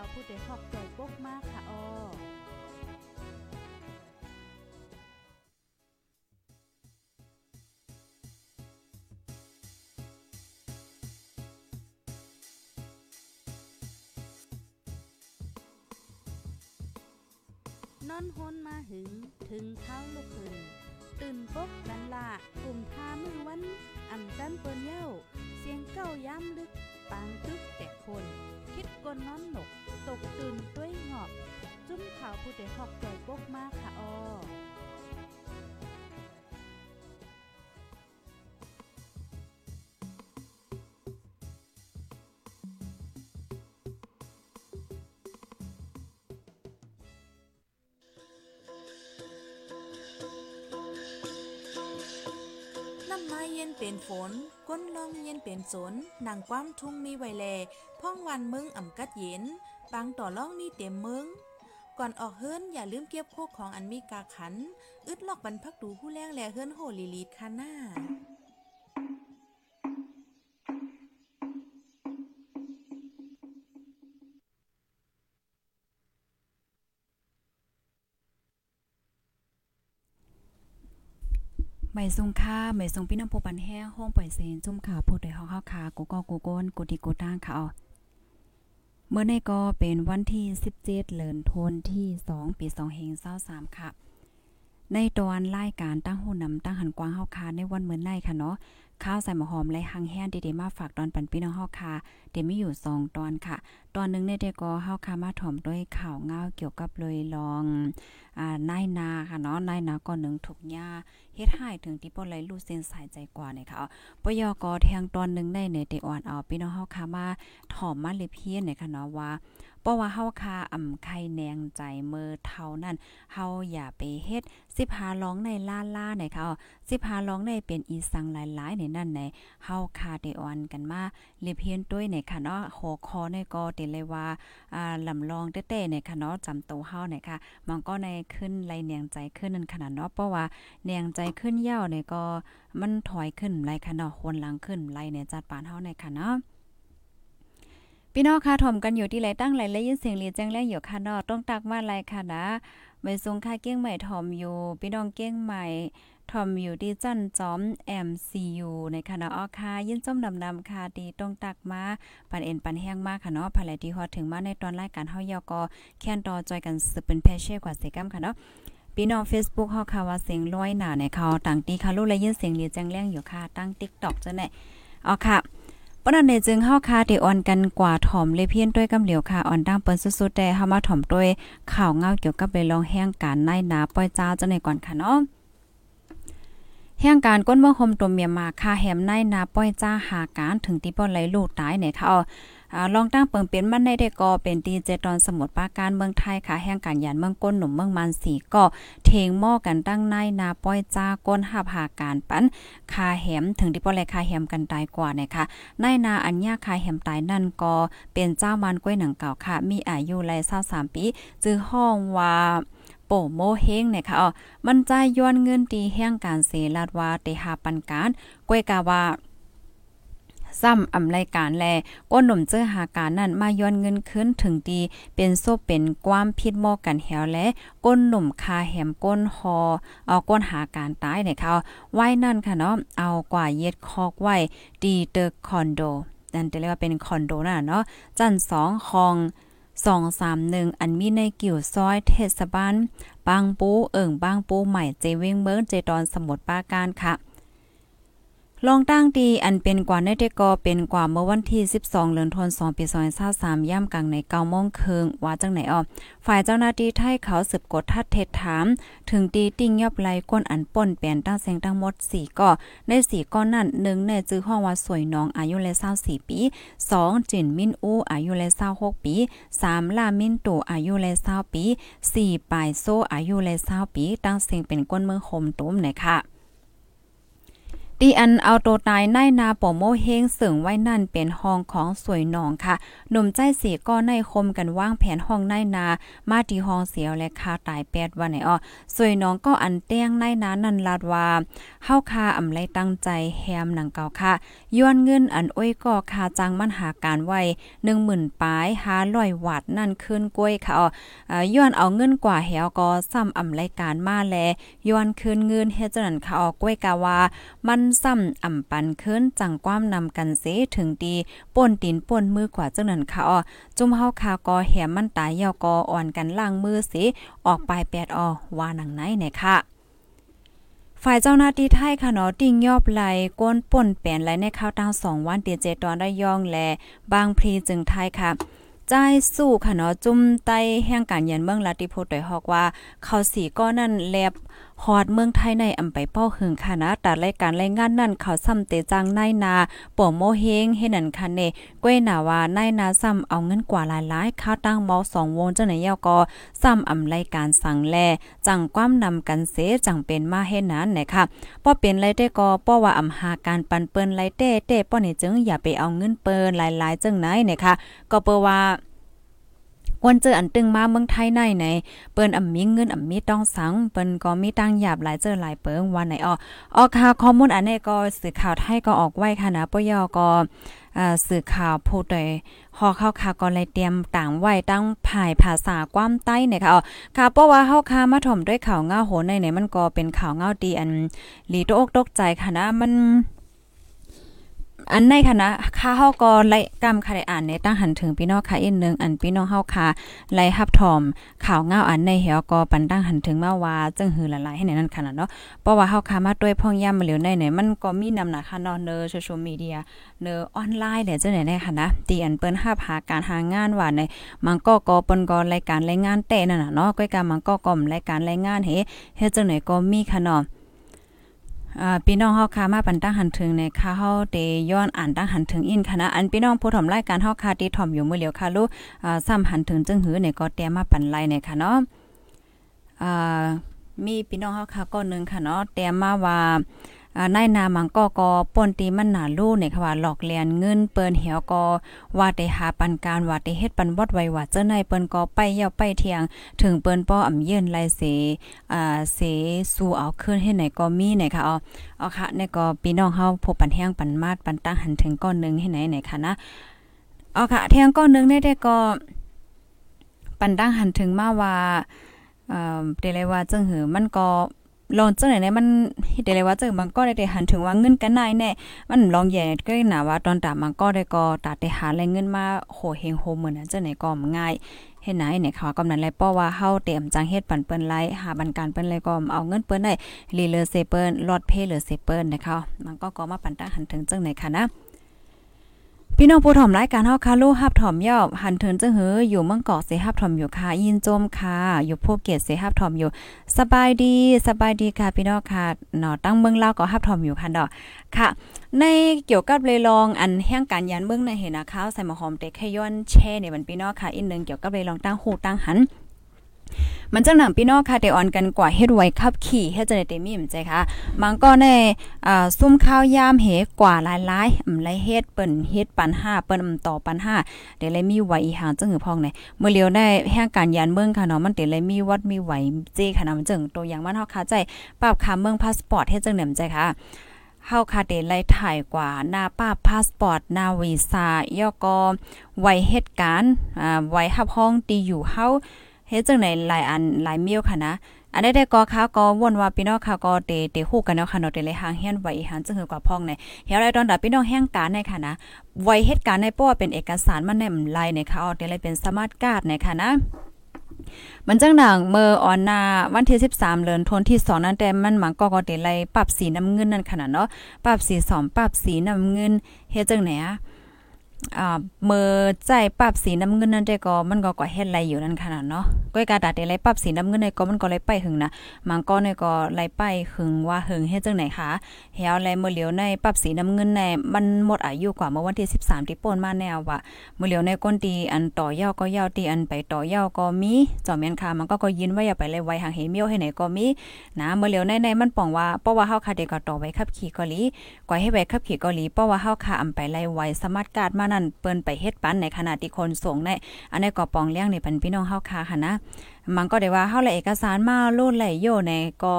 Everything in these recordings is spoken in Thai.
าวผู้ใดฮอกใจปกมากค่ะออนอนฮนมาหึงถึงเท้าลูกหึงตื่นปกกันละกลุ่มทามือวันอ่ำจันเปิ้นเย้า เสียงเก้าย้ำลึก ปางตึกแต่คน คิดกนนอนหนก ตกตื่นด้วยหงอบ จุ้มขาวผู้ใดหอกใจปกมากค่ะออน้ำมาเย็นเป็นฝน ก้นลองเย็นเป็นสนนางความทุ่งมีไวแล พ่องวันมึงอ่ำกัดเย็น บางต่อล่องมีเต็มมึงก่อนออกเฮิรนอย่าลืมเก็บโคกของอันมีกาขัน อึดลอกบรรพักดูผู้แรงแลเฮิรนโหลีลีดคาหน้าไม่ทรงค่าไม่ทรงพี่น้ำผู้ปันแห้งห้องปล่อยเซนจุ่มข่าวผู้ใดห้องข้าวขากูก็กูก้นกูดีกูตั้งค่ะเอา เมื่อในก็เป็นวันที่ 17 เดือนธันวาคมที่ 2 ปี2 0 2 3ค่ะ ในตอนรายการตั้งหูนำตั้งหันกว้างเฮาคาในวันมื้อในค่ะเนาะข้าวใส่หมอหอมและหังแห้งดีๆมาฝากตอนปันพี่น้องเฮาคาเดี๋ยวมีอยู่2ตอนค่ะ ตอนหนึงในเดก็เฮาคามาถ่อมด้วยข่าวเงาเกี่ยวกับเลยลองอ่านายนาค่ะเนาะนายนาก่อนหนึงถูกหญ้าเฮ็ดให้ถึงที่บ่ไหลรู้เส้นสายใจกว่าเนี่ยค่ะปยกอแทงตอนหนึงในในเดอ่อนเอาพี่น้องเฮาคามาถ่อมมาเลยเพียนเนี่ยค่ะเนาะว่า เพราะว่าเฮาคาอ่ำไข่แนงใจเมื่อเท่านั้นเฮาอย่าไปเฮ็ดสิพาร้องในล่าล่าๆเนี่ยค่ะสิพาร้องในเป็นอีสังหลายๆในนั่นในเฮาคาเดออนกันมาเลเพียนด้วยเนี่ยค่ะเนาะหัวคอในก็เตเลยว่าอ่าลำลองเต้ๆเนี่ยค่ะเนาะจำโตวเฮาเนี่ยค่ะมันก็ในขึ้นไหลแนงใจขึ้นนั่นขนาดเนาะเพราะว่าแนงใจขึ้นยาวเนี่ยก็มันถอยขึ้นไหลค่ะเนาะคนหลังขึ้นไหลเนี่ยจัดปานเฮาเนี่ยค่ะเนาะ พี่น้องค่ะถ่อมกันอยู่ที่ไหลตั้งไหลและยินเสียงเรียแจ้งแรงอยู่ค่ะนาะต้องตักมาไหลค่ะนะไม่ทรงค่าเก้งใหม่ถ่อมอยู่ พี่น้องเก้งใหม่ถ่อมอยู่ที่จันจอม MCU ในคณะอ้อค่ะยินส้มนำนำค่ะดีต้องตักมาปันเอ็นปันแห้งมากค่ะเนาะภายไหลที่ฮอดถึงมาในตอนรายการเฮายอก็แค่นต่อจอยกันสืบเป็นแพชเช่กว่าเสกัมค่ะเนาะพี่น้อง Facebook เฮาค่ะว่าเสียงร้อยหนาในเขาต่างตีค่ะรู้และยินเสียงเรียแจ้งแรงอยู่ค่ะตั้ง TikTok จังได๋อ๋อค่ะ ปนันเนจึงเฮาคาเดออนกันกว่าถ่อมเลยเพี้ยนด้วยกำเหลียวค่ะออนดังเปิ้นสุดๆแต่เฮามาถ่อมด้วยข่าวเงาเกี่ยวกับเลยลองแห้งการนายนาป้อยจ้าจังได๋ก่อนค่ะเนาะแห่งการก้นเมืองคมตัวเมียมาค่าแหมในนาป้อยจ้าหาการถึงที่ป้อนไหลลูกตายเนี่ยค่ะอาอ่า ลองตั้งเปิงเปลี่ยนมันในได้ก็เป็นดีเจตอนสมุทรปราการเมืองไทยค่ะแห่งการยานเมืองก้นหนุ่มเมืองมันสีก็เทงหม้อกันตั้งในนาป้อยจ้าก้นหับหาการปันคาแหมถึงที่ป้อนไหลคาแหมกันตายกว่าเนี่ยค่ะนายนาอัญญาคาแหมตายนั่นก็เป็นเจ้ามันกล้วยหนังเก่าค่ะ มีอายุไล่23ปีจื้อห้องว่าโปโมเฮงเนี่ยค่ะอ๋อมันจ่ายย้อนเงินตีแห่งการเสลาดว่าเตหาปันการกล้วยกาว่า ซ้ำอำรายการแลก้นหนุ่มเจอหาการนั้นมาย้อนเงินคืนถึงดีเป็นโซเป็นความผิดหมอกันแหวและก้นหนุ่มคาแหมก้นฮอเอาก้นหาการตายเนี่ยค่ะไว้นั่นค่ะเนาะเอากว่าเย็ดคอกไว้ดีเตอร์คอนโดนั่นจะเรียกว่าเป็นคอนโดน่ะเนาะจันสองคองสองสามหนึ่งอันมีในกิ่วซอยเทศบาลบางปูเอิ่งบางปูใหม่เจเวงเมืองเจดอนสมุทรปราการค่ะ ลองตั้งดีอันเป็นกว่าในเดกอเป็นกว่าเมื่อวันที่ 12เดือนธันวาคมปี2023ย่ำกลางใน9โมงครึ่งว่าจังไหนออฝ่ายเจ้าหน้าที่ไทยเขาสืบกดทัดเท็จถาม ถึงตีติ้งยับไหลก้นอันป่นเปลี่ยนตั้งแสงทั้งหมด 4ก่อใน4ก้อนนั้นหนึ่งในจื้อห้องว่าสวยน้องอายุเลย24ปี 2 จินมินอูอายุเลย26ปี 3 ลามินตู่อายุเลย20ปี 4ปายโซอายุเลย20ปี ตั้งเสียงเป็นก้นเมืองโฮมตุ้มนะคะ ตีอันเอาโตตายในนาปอโมเฮงเสริงไว้นั่นเป็นห้องของสวยหนองค่ะ หนุ่มใจสีก็ในคมกันว่างแผนห้องในนามาที่ห้องเสียวและคาตายแปดวันไหนอ้อสวยน้องก็อันเตี้ยงในนานันลาดว่าเฮาคาอำไรตั้งใจแฮมหนังเก่าค่ะย้อนเงินอันอ้อยก็คาจังมันหาการไว้10,000ปลายหาลอยวัดนั่นขึ้นกล้วยค่ะอ๋อย้อนเอาเงินกว่าแหวก็ซ้ำอำไรการมาแลย้อนคืนเงินเฮ็ดจังนั้นค่ะอ๋อกล้วยกาว่ามันซ้ำอ่ำปันขึ้นจังความนำกันเสถึงดีป่นตีนป่นมือกว่าจังนั้นค่ะอ๋อจุ่มเฮาคากอแหมมันตายยาวกออ่อนกันล่างมือเสออกปลายแปดออว่าหนังไหนเนี่ยค่ะฝ่ายเจ้าหน้าที่ไทยค่ะเนาะติ่งยอบไหลก้นป่นแปนไหลในข้าวตั้งวันเตียเจตอนได้ย่องแลบางพรีจึงไทยค่ะใจสู้ค่ะเนาะจุ่มไตแห่งการยันเมืองลาติโพดอยฮอกว่า เขาสีก้อนนั่นแลบ ฮอดเมืองไทยในอำไปเป้าหึงค่ะนะแต่รายการรายงานนั่นเขาซ้ำเตจังนายนาป่โมเฮงเฮนันค่ะเนก้วยหนาว่านายนาซ้ำเอาเงินกว่าหลายๆข้าวตั้งเมา2วงจังไหนยาวก็ซ้ำอำรายการสั่งแลจังความนำกันเสจังเป็นมาเฮ็ดนั้นนะคะป้อเป็นไรได้ก็ป้อว่าอำหาการปันเปิ้นไรเต้เต้ป้อนี่จึงอย่าไปเอาเงินเปิ้นหลายๆจังไหนนะคะก็เปว่า วันเจออันตึงมาเมืองไทยในไหนเปิ้นอ่ำมีเงินอ่ำมีต้องสังเปิ้นก็มีตังหยาบหลายเจอหลายเปิงวันไหนอ้อออค่ะข้อมูลอันนี้ก็สื่อข่าวไทยก็ออกไว้ค่ะนะปยอก็อ่าสื่อข่าวพูดโดยฮอเข้าค่ะก็เลยเตรียมต่างไว้ตั้งภายภาษาความใต้เนี่ยค่ะค่ะเพราะว่าเฮาค่ะมาถมด้วยข่าวเงาโหในเนี่ยมันก็เป็นข่าวเงาดีอันลีโตอกตกใจค่ะนะมัน อันในคณะค่าเฮาก็ไล่กำค่ะได้อ่านในตั้งหันถึงพี่น้องค่ะอีกนึงอันพี่น้องเฮาค่ะไล่ฮับถอมข่าวเงาอันในเหี่ยวก็ปันตั้งหันถึงมาว่าจึงหือหลายให้ในนั้นขนาดเนาะเพราะว่าเฮาค่ะมาด้วยพ่องย่ำมาเหลียวในเนี่ยมันก็มีนำหนักค่ะเนาะเนอโซเชียลมีเดียเนอออนไลน์เนี่ยจังไหนได้ค่ะนะตีอันเปิ้นหาหาการหางานว่าในมันก็ก็เปิ้นก็รายการรายงานแต่นั่นน่ะเนาะก้อยกามันก็ก็รายการรายงานเฮเฮ็ดจังไหนก็มีค่ะเนาะอ่า พี่น้องเฮาค่ะมาปันตั้งหันถึงในค่ะเฮาเตย้อนอ่านตั้งหันถึงอินคณะอันพี่น้องผู้ถมรายการเฮาค่ะที่ถ่อมอยู่มื้อเหลียวค่ะลูกอ่าซ้ำหันถึงจึงหือเนี่ยก็แต้มาปันไลเนี่ยค่ะเนาะอ่ามีพี่น้องเฮาค่ะก็นึงค่ะเนาะแต้มาว่า นายนามังก็ก็ป่นตีมันหนาลู่เนี่ยค่ะว่าหลอกเลียนเงินเปิ้นเหี่ยวก็ว่าได้หาปันการว่าได้เฮ็ดปันวอดไว้ว่าเจ้าในเปิ้นก็ไปเย่าไปเที่ยง ถึงเปิ้นป้ออำเยินไลเสอ่าเสสู่เอาคืนให้ไหนก็มีไหนค่ะอ๋อเอาค่ะนี่ก็พี่น้องเฮาพบปันแห้งปันมาดปันตั้งหันถึงก้อนนึงให้ไหนไหนค่ะนะเอาค่ะแทงก้อนนึงได้ก็ปันตั้งหันถึงมาว่าเอ่อเดเลยว่าจังหือมันก็ ลองจังไหนเนี่ยมันเดี๋ยวเลยว่าเจังบางก็ได้หันถึงว่าเงินกันนายแน่มันลองแย่ก็หนาว่าตอนตามันก็ได้ก็ตัดได้หาแรงเงินมาโหเฮงโฮเหมือนจังไหนก็ง่ายเฮ็ดไหนเนี่ยค่ะกำนันไรป้อว่าเฮาเตรียมจังเฮ็ดปั่นเปิ้นไลหาบันการเปิ้นไลก็เอาเงินเปิ้นได้รีเลอเซเปิ้นลอดเพเลอเซเปิ้นนะคะมันก็ก็มาปั่นตาหันถึงจังไหนค่ะนะ พี่น้องผู้ถ่อมรายการเฮาค่ะลูกฮับถ่อมย่อหันเทินจังหืออยู่เมืองเกาะเสฮับถ่อมอยู่ค่ะยินโจมค่ะ อยู่ภูเก็ตเสฮับถ่อมอยู่ สบายดีสบายดีค่ะพี่น้องค่ะเนาะตั้งเมืองลาวก็ฮับถ่อมอยู่ค่ะดอกค่ะ ในเกี่ยวกับเลยลองอันแห่งการยันเมืองในเห็นนะคะใส่หมอหอมเต็กให้ย้อนแช่เนี่ยมันพี่น้องค่ะอีกนึงเกี่ยวกับเลยลองตั้งหูตั้งหัน มันจังหนังพี่น้องค่ะเดออนกันกว่าเฮ็ดไว้ขับขี่เฮ็ดจะได้เตมีมใจค่ะมันก็ในอ่าซุ่มข้าวยามเหกว่าหลายๆอำไรเฮ็ดเปิ้นเฮ็ดปัน5เปิ้นต่อปัน5เดี๋ยวเลยมีไว้อีหางจังหือพองในเมื่อเลียวได้แห่งการยานเมืองค่ะเนาะมันเดี๋ยวเลยมีวัดมีไหวเจค่ะนะมันจังตัวอย่างมันเฮาคาใจปรับค่าเมืองพาสปอร์ตเฮ็ดจังหนมใจค่ะเฮาคาเดไล่ถ่ายกว่าหน้าป้าพาสปอร์ตหน้าวีซ่าย่อก็ไว้เหตุการณ์อ่าไว้รับห้องตีอยู่เฮา เฮ็ดจังไหนหลายอันหลายเมียวค่ะนะอันได้ได้ก็ค่ะก็วนว่าพี่น้องค่ะก็เตเตฮู้กันเนาะค่ะเนาะเตเลยหางเฮียนไว้หันจังหือกว่าพ่องในเฮียไรตอนดาพี่น้องแห่งการในค่ะนะไว้เหตุการณ์ในป้อเป็นเอกสารมันแนมลายในค่ะเอาเตเลยเป็นสมาร์ทการ์ดในค่ะนะมันจังหนังเมื่อออนนาวันที่13เดือนธันวาคมนั้นแต่มันหมันก็ก็เตไลปรับสีน้ำเงินนั่นขนาดเนาะปรับสี2ปรับสีน้ำเงินเฮ็ดจังไหนอะ อ่าเมื่อใจปรับสีน้ำเงินนั่นได้ก็มันก็ก็เฮ็ดไรอยู่นั่นขนาดเนาะก้อยกาดาเดไรปรับสีน้ำเงินในก็มันก็เลยไปหึงนะมังก็ในก็ไลไปหึงว่าหึงเฮ็ดจังไหนคะเฮาแลเมื่อเหลียวในปรับสีน้ำเงินในมันหมดอายุกว่าเมื่อวันที่ 13 ที่ป่นมาแนวว่าเมื่อเหลียวในก้นตีอันต่อยาวก็ยาวตีอันไปต่อยาวก็มีจอมแม่นค่ะมันก็ก็ยินว่าอย่าไปเลยไว้ห่างเห็นเมียวให้ไหนก็มีนะเมื่อเหลียวในในมันป้องว่าเพราะว่าเฮาค่ะเด็กก็ต่อไว้ขับขี่เกาหลีก่อยให้ไว้ขับขี่เกาหลีเพราะว่าเฮาค่ะอำไปไล่ไว้สมาร์ทการ์ดมานั่นเปิ้นไปเฮ็ดปันในขณะที่คนส่งในอันนี้ก็ปองเลี้ยงในี่เป็นพี่น้องเฮาค่ะค่ะนะมันก็ได้ว่าเฮาลยเอกสารมาโลดไหลโยในก็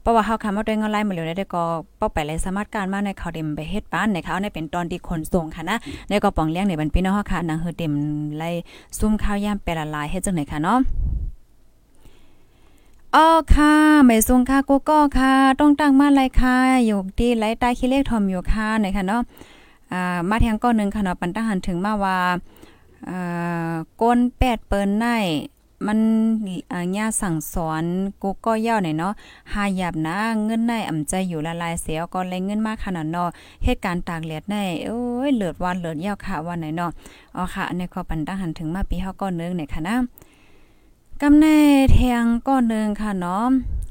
เพราะว่าเฮาค่ะมาด้วยเงินไล่มาเลยได้ก็เป้าไปเลยสามารถการมาในเขาเต็มไปเฮ็ดปันในเขาในเป็นตอนที่คนส่งค่ะนะในก็ปองเลี้ยงในี่เป็นพี่น้องเฮาค่ะนางเฮือเต็มไล่ซุ่มข้าวยามไปละลายเฮ็ดจังไหนค่ะเนาะอ๋อค่ะไม่ทรงค่ะกูก็ค่ะ ต้องตั้งมาไรค่ะอยู่ที่ไรใต้ขี้เลขทอมอยู่ค่ะในค่ะเนาะ อ่ามาแทงก้อนนึงค่ะเนาะปันตหันถึงมาว่าอ่าก้นแปดเปิ้นในมันอ่าย่สั่งสอนกูก็ย่าเนี่ยเนาะหาหยับนะเงินในอ่ำใจอยู่ละลายเสียก็เลยเงินมากขนาดเนาะเหตุการณ์ตากแดดในโอ้ยเลือดวันเลือดยาวค่ะวันไหนเนาะอ๋อค่ะอันนี้ก็ปันตหันถึงมาปีเฮาก้อนนึงเนี่ยค่ะนะกำแน่แทงก้อนนึงค่ะเนาะ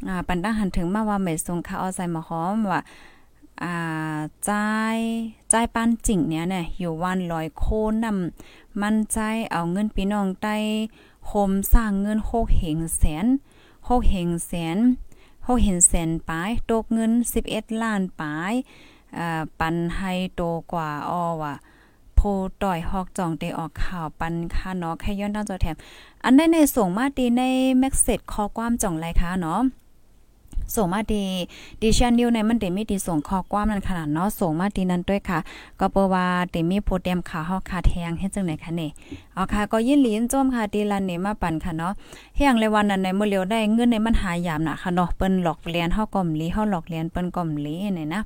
อ่าปันตหันถึงมาว่าเมสงค่ะเอาใส่มาหอมว่า อ่าจ่ายจ่ายปานจิ่งเนี่ยเนี่ยอยู่วันลอยโคนนำมันใจเอาเงินพี่น้องใต้โฮมสร้างเงินโคกเหงแสนโคกเหงแสนโคกเห็นแสนปลายตกเงิน 11 ล้านปลายอ่าปันให้โตกว่าอ้อว่าโพต่อยฮอกจองเตออกข่าวปันค่ะเนาะแค่ย้อนด้านจอแถม อันได้ในส่งมาตีในแม็กเซจข้อความจ่องไรคะเนาะ ส่งมาดีดิชันนิวในมันเตมีดีส่งข้อความนั้นขนาดเนาะส่งมาดีนั้นด้วยค่ะ ก็เปว่าเตมีโปรแกรมขาเฮาขาแทงเฮ็ดจังไหนคะเนี่เอาค่ะก็ยินหลีนโจมค่ะดีลันนี่มาปั่นค่ะเนาะเฮียงเลยวันนั้นในมื้อเลียวได้เงินในมันหายามน่ะค่ะเนาะเปิ้นหลอกเรียนเฮาก่อมลีเฮาหลอกเรียนเปิ้นก่อมลีนี่นะ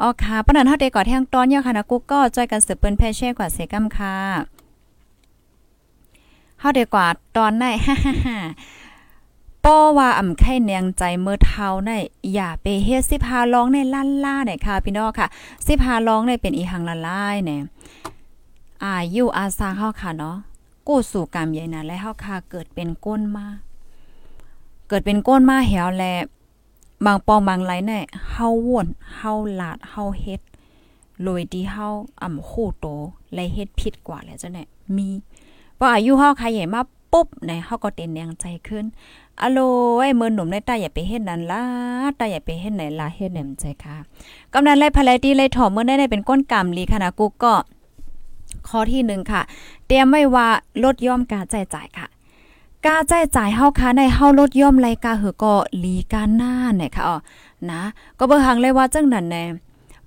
อ๋อค่ะปนันเฮาได้ก่อแทงตอนเนี่ยค่ะนะกูก็จอยกันสืบเปิ้นแพ่แช่กว่าเสกำค่ะเฮาได้กว่าตอนได้ ป้อว่าอ่ำไข่เนียงใจเมื่อเท้าในอย่าไปเฮ็ดสิพาร้องในลั่นล่าเนี่ยค่ะพี่น้องค่ะสิพาร้องในเป็นอีหังละลายเนี่ยอายุอาซาเฮาค่ะเนาะกู้สู่กรรมใหญ่นะและเฮาค่ะเกิดเป็นก้นมาเกิดเป็นก้นมาแหวแลบางปองบางไหลเนี่ยเฮาว่นเฮาลาดเฮาเฮ็ดโดยที่เฮาอ่ำคู่โตและเฮ็ดผิดกว่าแล้วจ้ะเนี่ยมีว่าอายุเฮาค่ะใหญ่มาปุ๊บในเฮาก็เต้นแรงใจขึ้น อะโลไอ้เมือหนุ่มในตาอย่าไปเฮ็ดนั้นล่ะตาอย่าไปเฮ็ดไหนล่ะเฮ็ดแหนมใจค่ะกำนันไล่ภรดีไล่ถอมเมื่อได้ได้เป็นก้นกรรมลีค่ะนะกูก็ข้อที่หนึ่งค่ะ เตรียมไว้ว่าลดย่อมการจ่ายจ่ายค่ะการจ่ายจ่ายเฮาค่ะในเฮาลดย่อมรายการหือก็ลีการหน้าเนี่ยค่ะอ๋อนะ ก็เบิ่งหังเลยว่าจังนั้นแน่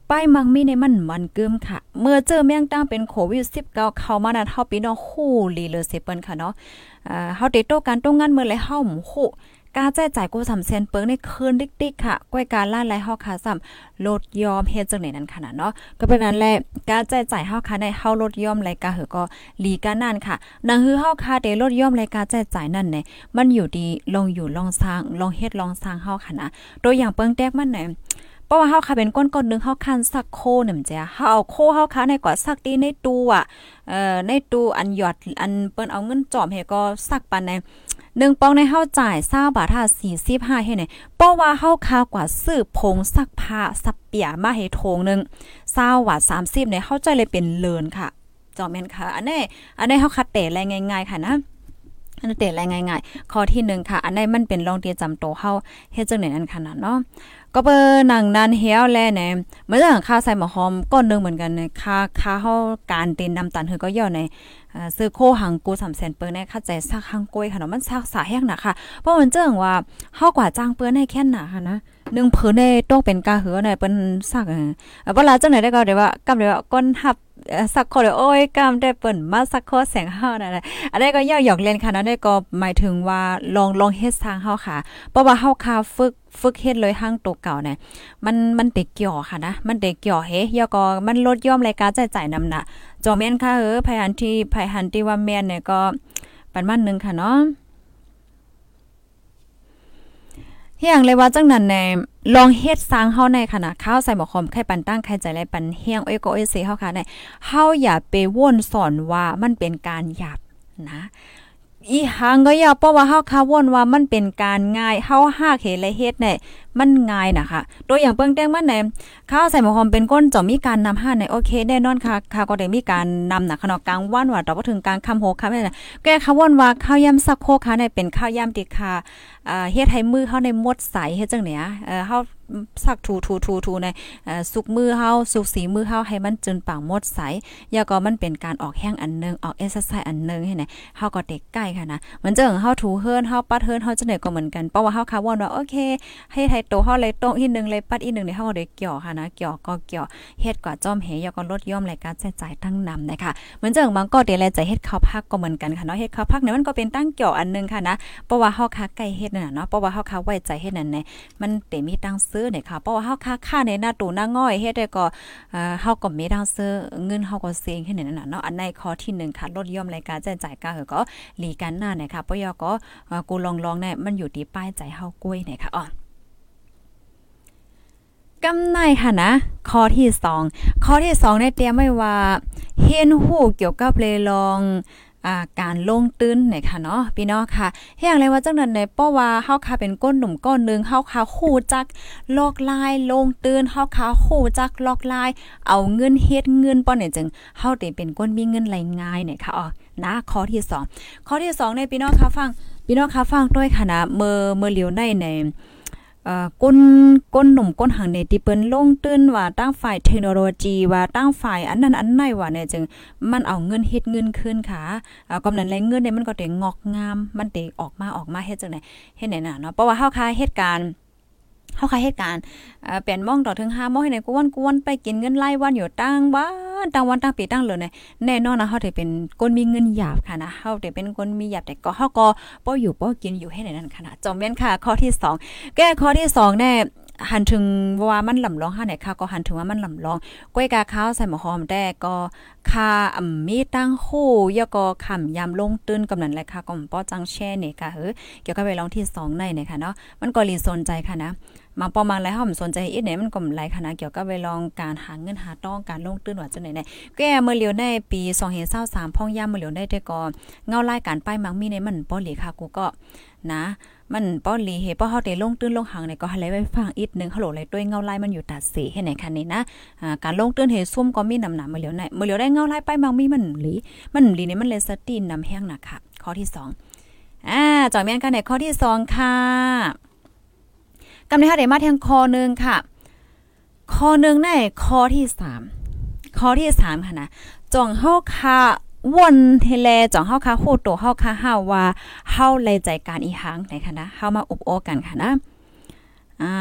ป้ายมังมีในมันมันเกิมค่ะ เมื่อเจอแมงตั้งเป็นโควิด19เข้ามานั้นเฮาพี่น้องคู่ลีเลเสเปิ้นค่ะเนาะอ่าเฮาติโตกันตรงงานเมื่อไรเฮาหมู่คู่การแจ้จ่ายกูสำเซนเปิงในคืนดิกๆค่ะก้อยการล่าไรเฮาค่ะซ้ำลดยอมเฮ็ดจังไหนนั้นขนาดเนาะก็เป็นนั้นแหละการแจ้จ่ายเฮาค่ะในเฮาลดยอมรายการเหอก็ลีกันนั่นค่ะนังฮือเฮาค่ะได้ลดยอมรายการแจ้จ่ายนั่นเนี่ยมันอยู่ดีลงอยู่ลองสร้างลองเฮ็ดลองสร้างเฮาค่ะนะตัวอย่างเปิงแตกมันไหน เพราะว่าเฮาค่ะเป็นก้นก้นนึงเฮาคันสักโคนี่มจ้ะเฮาเอาโคเฮาค่ะในกว่าสักตีในตูอะเอ่อในตูอันหยอดอันเปิ้นเอาเงินจอมให้ก็สักปันในหนึ่งปองในเฮาจ่าย20บาทถ้าให้เนี่ยเพราะว่าเฮาคากว่าซื้อผงซักผ้าสับเปียมาให้โถงนึง20บาท30เนี่ยเฮาใจเลยเป็นเลินค่ะ จอมแม่นค่ะ อันนี้อันนี้เฮาคัดแต่แรงง่ายๆค่ะนะ อันนี้เตะแรงง่ายๆข้อที่1ค่ะ อันนี้มันเป็นรองเตียจำโตเฮาเฮ็ดจังไหนนั่นขนาดเนาะก็เปิ้นางนั้นเฮียวแลเนี่ยเมื่อค่าใส่หมอหอมก้อนนึงเหมือนกันเนี่ยค่าค่าเฮาการเต้นนำตันเฮอก็ย่อในซื้อโคหังกู3แสนเปิ้นในค่าใจซักหังกล้วยค่ะเนาะมันซักสาแห้งหนักค่ะ เพราะมันเจิงว่าเฮากว่าจ้างเปิ้นให้แค่หนาค่ะนะนึงเพิ่นได้ต้องเป็นกาเหือในเปิ้นซักเออบ่ล่ะจังไหนได้ก็ได้ว่ากำได้ว่าก้นหับ สักคนโอ้ยกามได้เปิ่นมาสักข้อแสงเฮานั่นแหละอันนี้ก็ย่อหยอกเล่นค่ะนั่นก็หมายถึงว่าลองลองเฮ็ดทางเฮาค่ะ เพราะว่าเฮาคาฝึกฝึกเฮ็ดเลยห้างตัวเก่าเนี่ยมันมันเด็กเกี่ยวค่ะนะมันเด็กเกี่ยวเฮยอก็มันลดย่อมรายการจ่ายจ่ายนำน่ะจอแม่นค่ะเออภัยหันที่ภัยหันที่ว่าแม่นเนี่ยก็ปันมันนึงค่ะเนาะเฮียงเลยว่าจังนั้นแน่ลองเฮ็ดสร้างเฮาในขณะข้าวใส่หมอคอมไข่ปันตั้งไข่ใจไรปันเฮียงเอ้ยก็เอ้ยเสเฮาค่ะในเฮาอย่าไปว่นสอนว่ามันเป็นการหยาบนะ อีหังก็ย่าเพราะว่าเฮาคาว่นว่ามันเป็นการง่ายเฮาหากเห็นและเฮ็ดเนี่ยมันง่ายนะคะตัวอย่างเปิ้งแต้งมันไหนข้าวใส่หมอหอมเป็นก้นจะมีการนำห้าในโอเคแน่นอนค่ะค่ะก็ได้มีการนำนะขนมกลางว่านว่าต่อบ่ถึงกลางคำโหค่ะแม่น่ะแก้คำว่นว่าข้าวยำสักโคค่ะในเป็นข้าวยำติค่ะอ่าเฮ็ดให้มือเฮาในมดใสเฮ็ดจังเนี่ยเอ่อเฮา สักถูถูถูถูในสุกมือเฮาสุกสีมือเฮาให้มันจนปากมดใสยาก็มันเป็นการออกแห้งอันนึงออกเอ็กซ์ไซอันนึงให้ไหนเฮาก็เด็กใกล้ค่ะนะมันจะเฮาถูเฮิรนเฮาปัดเฮิรนเฮาจะไหนื่อยก็เหมือนกันเพราะว่าเฮาคาว่นว่าโอเค ให้ไทยโตเฮาเลยโตอีนึงเลยปัดอีนึงนี่เฮาได้เกี่ยวค่ะนะเกี่ยวก็เกี่ยวเฮ็ดกว่าจ้อมเหยก็ลดย่อมรายการใช้จ่ายทั้งนำนะคะเหมือนจังบางก็เดแลใจเฮ็ดข้าวพักก็เหมือนกันค่ะเนาะเฮ็ดข้าวพักเนี่ยมันก็เป็นตั้งเกี่ยวอันนึงค่ะนะเพราะว่าเฮาค้าไก่เฮ็ดน่ะเนาะเพราะว่าเฮาคาไว้ใจเฮ็ดนั่นเนี่ยมันเตมีตั้งซือเนี่ยค่ะเพราะว่าเฮาค้าค่าในหน้าตูหน้าง่อยเฮ็ดได้ก็เฮาก็มีตั้งซื้อเงินเฮาก็เซงแค่นั้นน่ะเนาะอันในข้อที่ 1 ค่ะลดย่อมรายการใช้จ่ายก็ก็หลีกันหน้าเนี่ยค่ะปยก็กูลองๆเนี่ยมันอยู่ที่ป้ายใจเฮากล้วยเนี่ยค่ะอ๋อกำไนค่ะนะ ข้อที่สองข้อที่สองได้เตรียมไว้ว่าเฮียนหู้เกี่ยวกับเลยลอง อาการลงตื้นเนี่ยค่ะเนาะพี่น้องค่ะเฮียงเลยว่าจังนั้นในเพราะว่าเฮาค่ะเป็นก้นหนุ่มก้อนนึงเฮาค่ะคู่จักลอกลายลงตื้นเฮาค่ะคู่จักลอกลาย เอาเงินเฮ็ดเงินป้อนเนี่ยจึงเฮาได้เป็นก้นมีเงินไหลง่ายเนี่ยค่ะอ๋อนะข้อที่2ข้อที่2ในพี่น้องค่ะฟังพี่น้องค่ะฟังด้วยค่ะนะเมื่อเมื่อเลียวในในอ่อ ก้นก้นหนุ่มก้นหังในที่เปิ้นลงตื้นว่าตั้งฝ่ายเทคโนโลยีว่าตั้งฝ่ายอันนั้นอันไหนว่าเนี่ยจึงมันเอาเงินเฮ็ดเงินขึ้นค่ะอ่ากำนั้นแลเงินเนี่ยมันก็ได้งอกงาม มันได้ออกมาออกมาเฮ็ดจังได๋เฮ็ดไหนน่ะเนาะเพราะว่าเฮาค่ะเหตุการณ์ เฮาค่ะเหตุการณ์เปลี่ยนมองต่อถึง5โมงให้ไหนกวนกวนไปกินเงินไล่วันอยู่ตั้งบ้านตั้งวันตั้งปีตั้งเลยเนี่ยแน่นอนนะเฮาได้เป็นคนมีเงินหยาบค่ะนะเฮาได้เป็นคนมีหยาบแต่ก็เฮาก็บ่ออยู่บ่กินอยู่ให้ไหนนั่นค่ะนะจอมแม่นค่ะ ข้อที่2แก้ข้อที่2แน่หันถึงว่ามันลำลองห้าไหนค่ะก็หันถึงว่ามันลำลองก้อยกาข้าวใส่หมอหอมแด้ก็คาอ่ำมีตั้งหู้ยก็คำยามลงตื้นกำนันแหละค่ะก็ป้อจังแช่เนี่ยค่ะเฮ้ยเกี่ยวกับไปลองที่2ในเนี่ยค่ะเนาะมันก็ลีสนใจค่ะนะ มาปอมังแล้วเฮาสนใจอีกไหนมันก็หลายคณะเกี่ยวกับไปลองการหาเงินหาต้องการลงตื้นว่าจังไหนๆแกเมื่อเลียวในปี2023พ่องย่ามเมื่อเลียวได้แต่ก็เงารายการป้ายมังมีในมันป้อหลีค่ะกูก็นะมันป้อหลีเฮป้อเฮาได้ลงตื้นลงหังเนี่ยก็ให้ไว้ฟังอีกนึงฮัลโหลเลยด้วยเงาลายมันอยู่ตัดสีให้ไหนคันนี้นะอ่าการลงตื้นเฮซุ่มก็มีนำหนาเมื่อเลียวในเมื่อเลียวได้เงาลายป้ายมังมีมันหลีมันหลีนี่มันเลยสตีนนำแห้งน่ะค่ะข้อที่2อ่าจอยแม่นกันในข้อที่2ค่ะ กำเนิดได้มาทางคอหนึ่งค่ะ คอหนึ่งในข้อที่3ข้อที่3ค่ะนะจ่องเฮาค่ะวนเฮแลจ่องเฮาค่ะโคโตเฮาค่ะเฮาว่าเฮาเลยใจการอีหังไหนค่ะนะเฮามาอบโอกันค่ะนะอ่า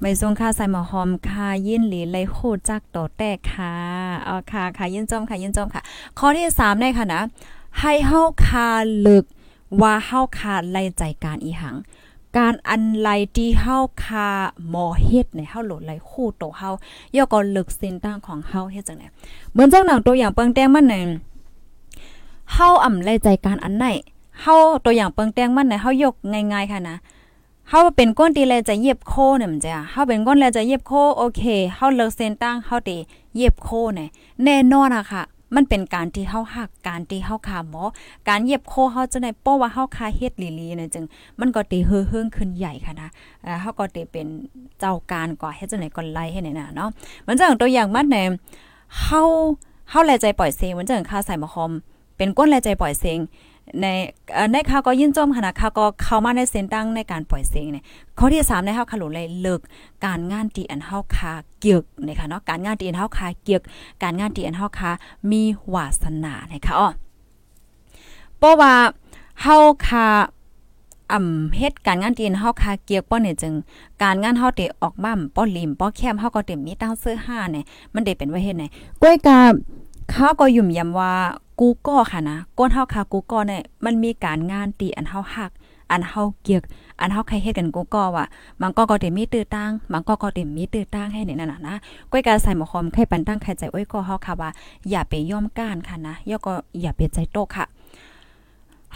ไม่ทรงค่าใส่หมอหอมค่ะยินหลีเลยโคจักโตแตกค่ะเอาค่ะค่ะยินจอมค่ะยินจอมค่ะ ข้อที่3ได้ค่ะนะ ให้เฮาคาลึกว่าเฮาคาไล่ใจการอีหัง การอันไลที่เฮาคาหมอเฮ็ดในเฮาโหลดไหลคู่โตเฮาย่อก็ลึกเส้นตั้งของเฮาเฮ็ดจังได๋เหมือนจังหนังตัวอย่างเปิงแต้งมันนึงเฮาอ่ำไลใจการอันไหนเฮาตัวอย่างเปิงแต้งมันไหนเฮายกง่ายๆค่ะนะเฮาเป็นก้นตีแลจะเย็บโคเนี่ยมันจ้ะเฮาเป็นก้นแลจะเย็บโคโอเคเฮาเลิกเส้นตั้งเฮาติเย็บโคเนี่ยแน่นอนอะค่ะ มันเป็นการที่เฮาหักการที่เฮาขาหมอ การเย็บโคเฮาจะได้ป้อว่าเฮาคาเฮ็ดลีๆเนี่ยจึง มันก็ตีเฮือเฮืองขึ้นใหญ่ค่ะนะเฮาก็ตีเป็นเจ้าการก่อเฮ็ดจังได๋ก็ไล่ให้เนี่ยนะเนาะมันจังตัวอย่างมันแหนเฮาเฮาแลใจปล่อยเสียงมันจังค่าใส่มะคอมเป็นก้นแลใจปล่อยเสียง ในในข่าวก็ยินจมค่ะข่าวก็เข้ามาในเส้นตั้งในการปล่อยเสียงเนี่ยข้อที่3ในเฮาขลุนเลยเลิกการงานที่อันเฮาคาเกียกนะคะเนาะการงานที่อันเฮาคาเกียกการงานที่อันเฮาคามีวาสนานะคะอ๋อเพราะว่าเฮาคาอ่ำเฮ็ดการงานที่เฮาคาเกียกป้อเนี่ยจึงการงานเฮาเตออกบ้าป้อลิมป้อแคมเฮาก็เต็มมีตั้งเสื้อห้าเนี่ยมันได้เป็นไว้เฮ็ดไหนก้อยกาเขาก็ยุ่มยำว่า กูก็ค่ะนะก้นเฮาค่ะกูก็เนี่ยมันมีการงานตีอันเฮาฮัก อันเฮาเกียก อันเฮาใครเฮ็ดกันกูก็ว่ามันก็ก็เต็มมีตื้อตั้งมันก็ก็เต็มมีตื้อตั้งให้นี่นั่นน่ะนะก้อยการใส่หมอคอมใครปันตั้งใครใจอ้ยก็เฮาค่ะว่า อย่าไปย่อมก้านค่ะนะย่อก็อย่าไปใจโตค่ะ